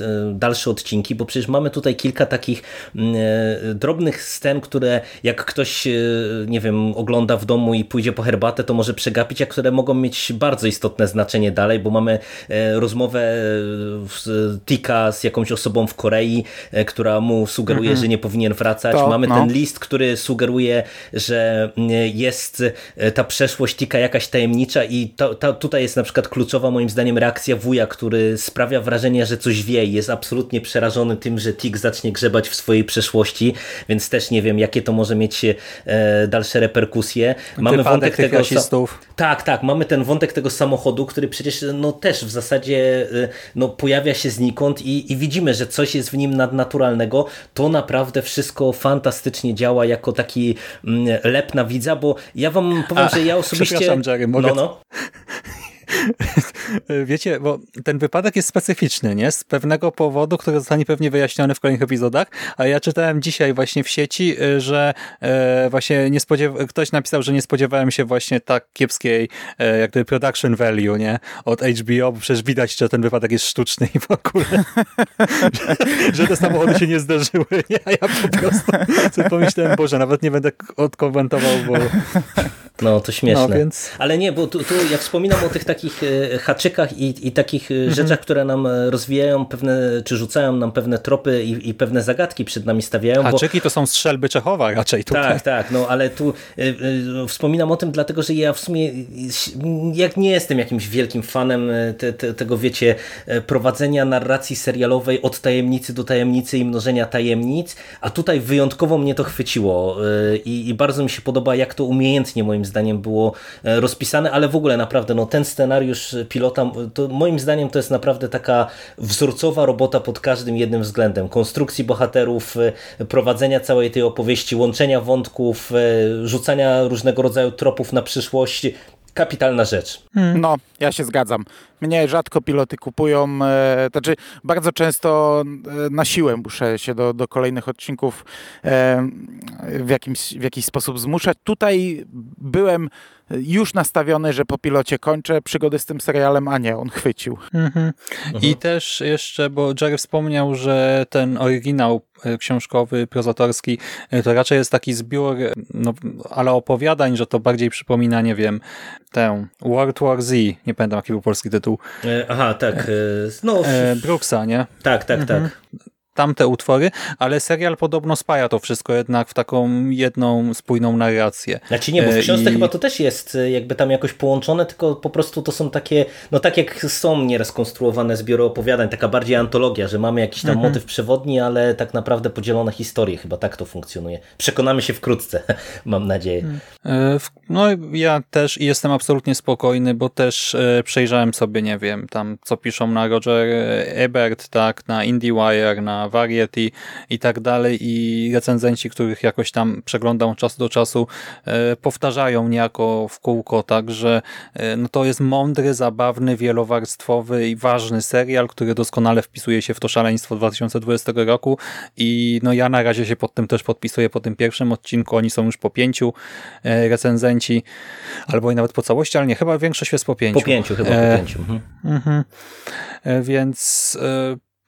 e, dalsze odcinki, bo przecież mamy tutaj kilka takich mm, drobnych scen, które jak ktoś, nie wiem, ogląda w domu i pójdzie po herbatę, to może przegapić, a które mogą mieć bardzo istotne znaczenie dalej, bo mamy rozmowę Tika z jakąś osobą w Korei, która mu sugeruje, mhm. że nie powinien wracać. To, mamy no. ten list, który sugeruje, że mm, jest ta przeszłość Tika jak jakaś tajemnicza i to, to, tutaj jest na przykład kluczowa moim zdaniem reakcja wuja, który sprawia wrażenie, że coś wie i jest absolutnie przerażony tym, że Tik zacznie grzebać w swojej przeszłości, więc też nie wiem, jakie to może mieć e, dalsze reperkusje. Mamy Wypadek wątek tego rasistów. Tak, tak, mamy ten wątek tego samochodu, który przecież no też w zasadzie e, no, pojawia się znikąd i, i widzimy, że coś jest w nim nadnaturalnego. To naprawdę wszystko fantastycznie działa jako taki mm, lep na widza, bo ja wam powiem, A, że ja [LAUGHS] osobiście Jerry, mogę... No, no. [LAUGHS] Wiecie, bo ten wypadek jest specyficzny, nie? Z pewnego powodu, który zostanie pewnie wyjaśniony w kolejnych epizodach, a ja czytałem dzisiaj właśnie w sieci, y, że e, właśnie nie spodziewa... ktoś napisał, że nie spodziewałem się właśnie tak kiepskiej e, jak gdyby production value, nie? Od HBO, bo przecież widać, że ten wypadek jest sztuczny i w ogóle że, [LAUGHS] że te samochody się nie zdarzyły, nie? A ja po prostu sobie pomyślałem, Boże, nawet nie będę odkomentował, bo... No, to śmieszne. No, więc... Ale nie, bo tu, tu jak wspominam o tych takich e, haczykach i, i takich e, mhm. rzeczach, które nam e, rozwijają pewne, czy rzucają nam pewne tropy i, i pewne zagadki przed nami stawiają. Haczyki bo... to są strzelby Czechowa raczej tutaj. Tak, tak, no ale tu y, y, wspominam o tym dlatego, że ja w sumie jak nie jestem jakimś wielkim fanem te, te, tego, wiecie, prowadzenia narracji serialowej od tajemnicy do tajemnicy i mnożenia tajemnic, a tutaj wyjątkowo mnie to chwyciło y, i, i bardzo mi się podoba, jak to umiejętnie moim zdaniem było rozpisane, ale w ogóle naprawdę no, ten scenariusz pilota, to moim zdaniem to jest naprawdę taka wzorcowa robota pod każdym jednym względem. Konstrukcji bohaterów, e, prowadzenia całej tej opowieści, łączenia wątków, e, rzucania różnego rodzaju tropów na przyszłość kapitalna rzecz. No, ja się zgadzam. Mnie rzadko piloty kupują, e, znaczy bardzo często e, na siłę muszę się do, do kolejnych odcinków e, w, jakimś, w jakiś sposób zmuszać. Tutaj byłem już nastawiony, że po pilocie kończę przygodę z tym serialem, a nie, on chwycił. Mhm. I też jeszcze, bo Jerry wspomniał, że ten oryginał e, książkowy, prozatorski, e, to raczej jest taki zbiór, e, no, ale opowiadań, że to bardziej przypomina, nie wiem, tę World War Z, nie pamiętam jaki był polski tytuł, E, Aha, tak. e, No, e, Brooksa, nie? tak, tak, tak. Tamte utwory, ale serial podobno spaja to wszystko jednak w taką jedną spójną narrację. Znaczy nie, bo w E, książce i- chyba to też jest e, jakby tam jakoś połączone, tylko po prostu to są takie, no tak jak są nieraz konstruowane zbiory opowiadań, taka bardziej antologia, że mamy jakiś tam Mhm. motyw przewodni, ale tak naprawdę podzielone historie, chyba tak to funkcjonuje. Przekonamy się wkrótce, [LAUGHS] mam nadzieję. E, w- No ja też jestem absolutnie spokojny, bo też e, przejrzałem sobie, nie wiem, tam co piszą na Roger Ebert, tak, na IndieWire, na Variety i tak dalej i recenzenci, których jakoś tam przeglądam od czasu do czasu, e, powtarzają niejako w kółko, tak, że e, no to jest mądry, zabawny, wielowarstwowy i ważny serial, który doskonale wpisuje się w to szaleństwo 2020 roku i no ja na razie się pod tym też podpisuję po tym pierwszym odcinku, oni są już po pięciu e, recenzenci, albo i nawet po całości, ale nie, chyba większość jest po pięciu. Po pięciu chyba, po pięciu. Mhm. Mhm. Więc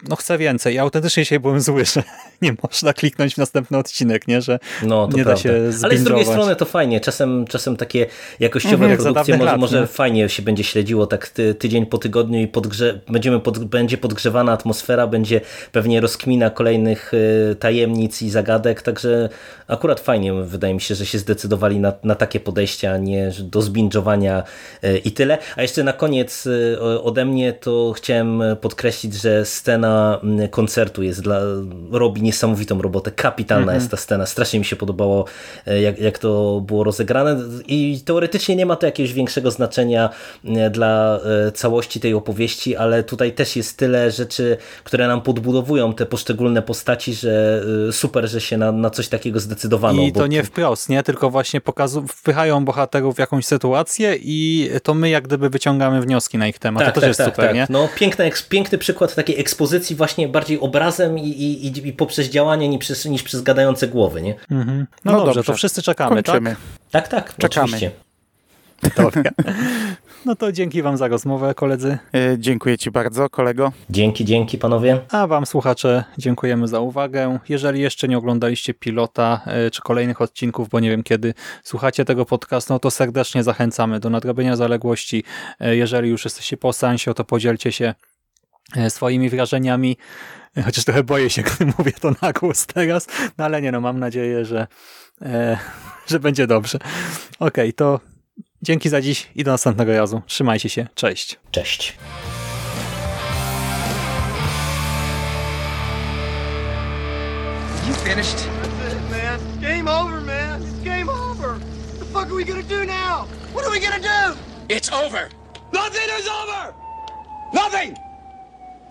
no chcę więcej. Ja autentycznie dzisiaj byłem zły, [LAUGHS] że nie można kliknąć w następny odcinek, nie? Że No, to nie da prawda. się Ale z drugiej strony to fajnie. Czasem, czasem takie jakościowe Mhm, produkcje może, lat, może nie? fajnie się będzie śledziło tak ty, tydzień po tygodniu i podgrze będziemy pod będzie podgrzewana atmosfera, będzie pewnie rozkmina kolejnych y, tajemnic i zagadek, także akurat fajnie wydaje mi się, że się zdecydowali na, na takie podejście, a nie do zbingowania y, i tyle. A jeszcze na koniec y, ode mnie to chciałem podkreślić, że scena mm, koncertu jest dla, robi niesamowitą robotę. Kapitalna Mhm. jest ta scena. Strasznie mi się podobało, e, jak, jak to było rozegrane. I teoretycznie nie ma to jakiegoś większego znaczenia e, dla e, całości tej opowieści, ale tutaj też jest tyle rzeczy, które nam podbudowują te poszczególne postaci, że super, że się na, na coś takiego zdecydowano. I bo- to nie wprost, nie? Tylko właśnie pokazu wpychają bohaterów w jakąś sytuację i to my jak gdyby wyciągamy wnioski na ich temat. to też jest super, nie? No, piękny, piękny przykład takiej ekspozycji właśnie bardziej obrazem i, i, i, i poprzez działanie niż przez, niż przez gadające głowy, nie? Mhm. No, No dobrze, dobrze. to wszyscy czekamy, Kończymy. Tak, tak, Czekamy. oczywiście. tak? [LAUGHS] Dobra. No to dzięki wam za rozmowę, koledzy. E, Dziękuję Ci bardzo, kolego. Dzięki, dzięki panowie. A Wam, słuchacze, dziękujemy za uwagę. Jeżeli jeszcze nie oglądaliście pilota e, czy kolejnych odcinków, bo nie wiem kiedy słuchacie tego podcastu, no to serdecznie zachęcamy do nadrobienia zaległości. E, Jeżeli już jesteście po seansie, to podzielcie się swoimi wrażeniami. E, Chociaż trochę boję się, [LAUGHS] gdy mówię to na głos teraz, no ale nie no, mam nadzieję, że, e, [LAUGHS] że będzie dobrze. Okej, to dzięki za dziś i do następnego razu. Trzymajcie się, cześć. Cześć. You finished? That's it, man. Game over, man. It's game over. What the fuck are we gonna do now? What are we gonna do? It's over. Nothing is over! Nothing!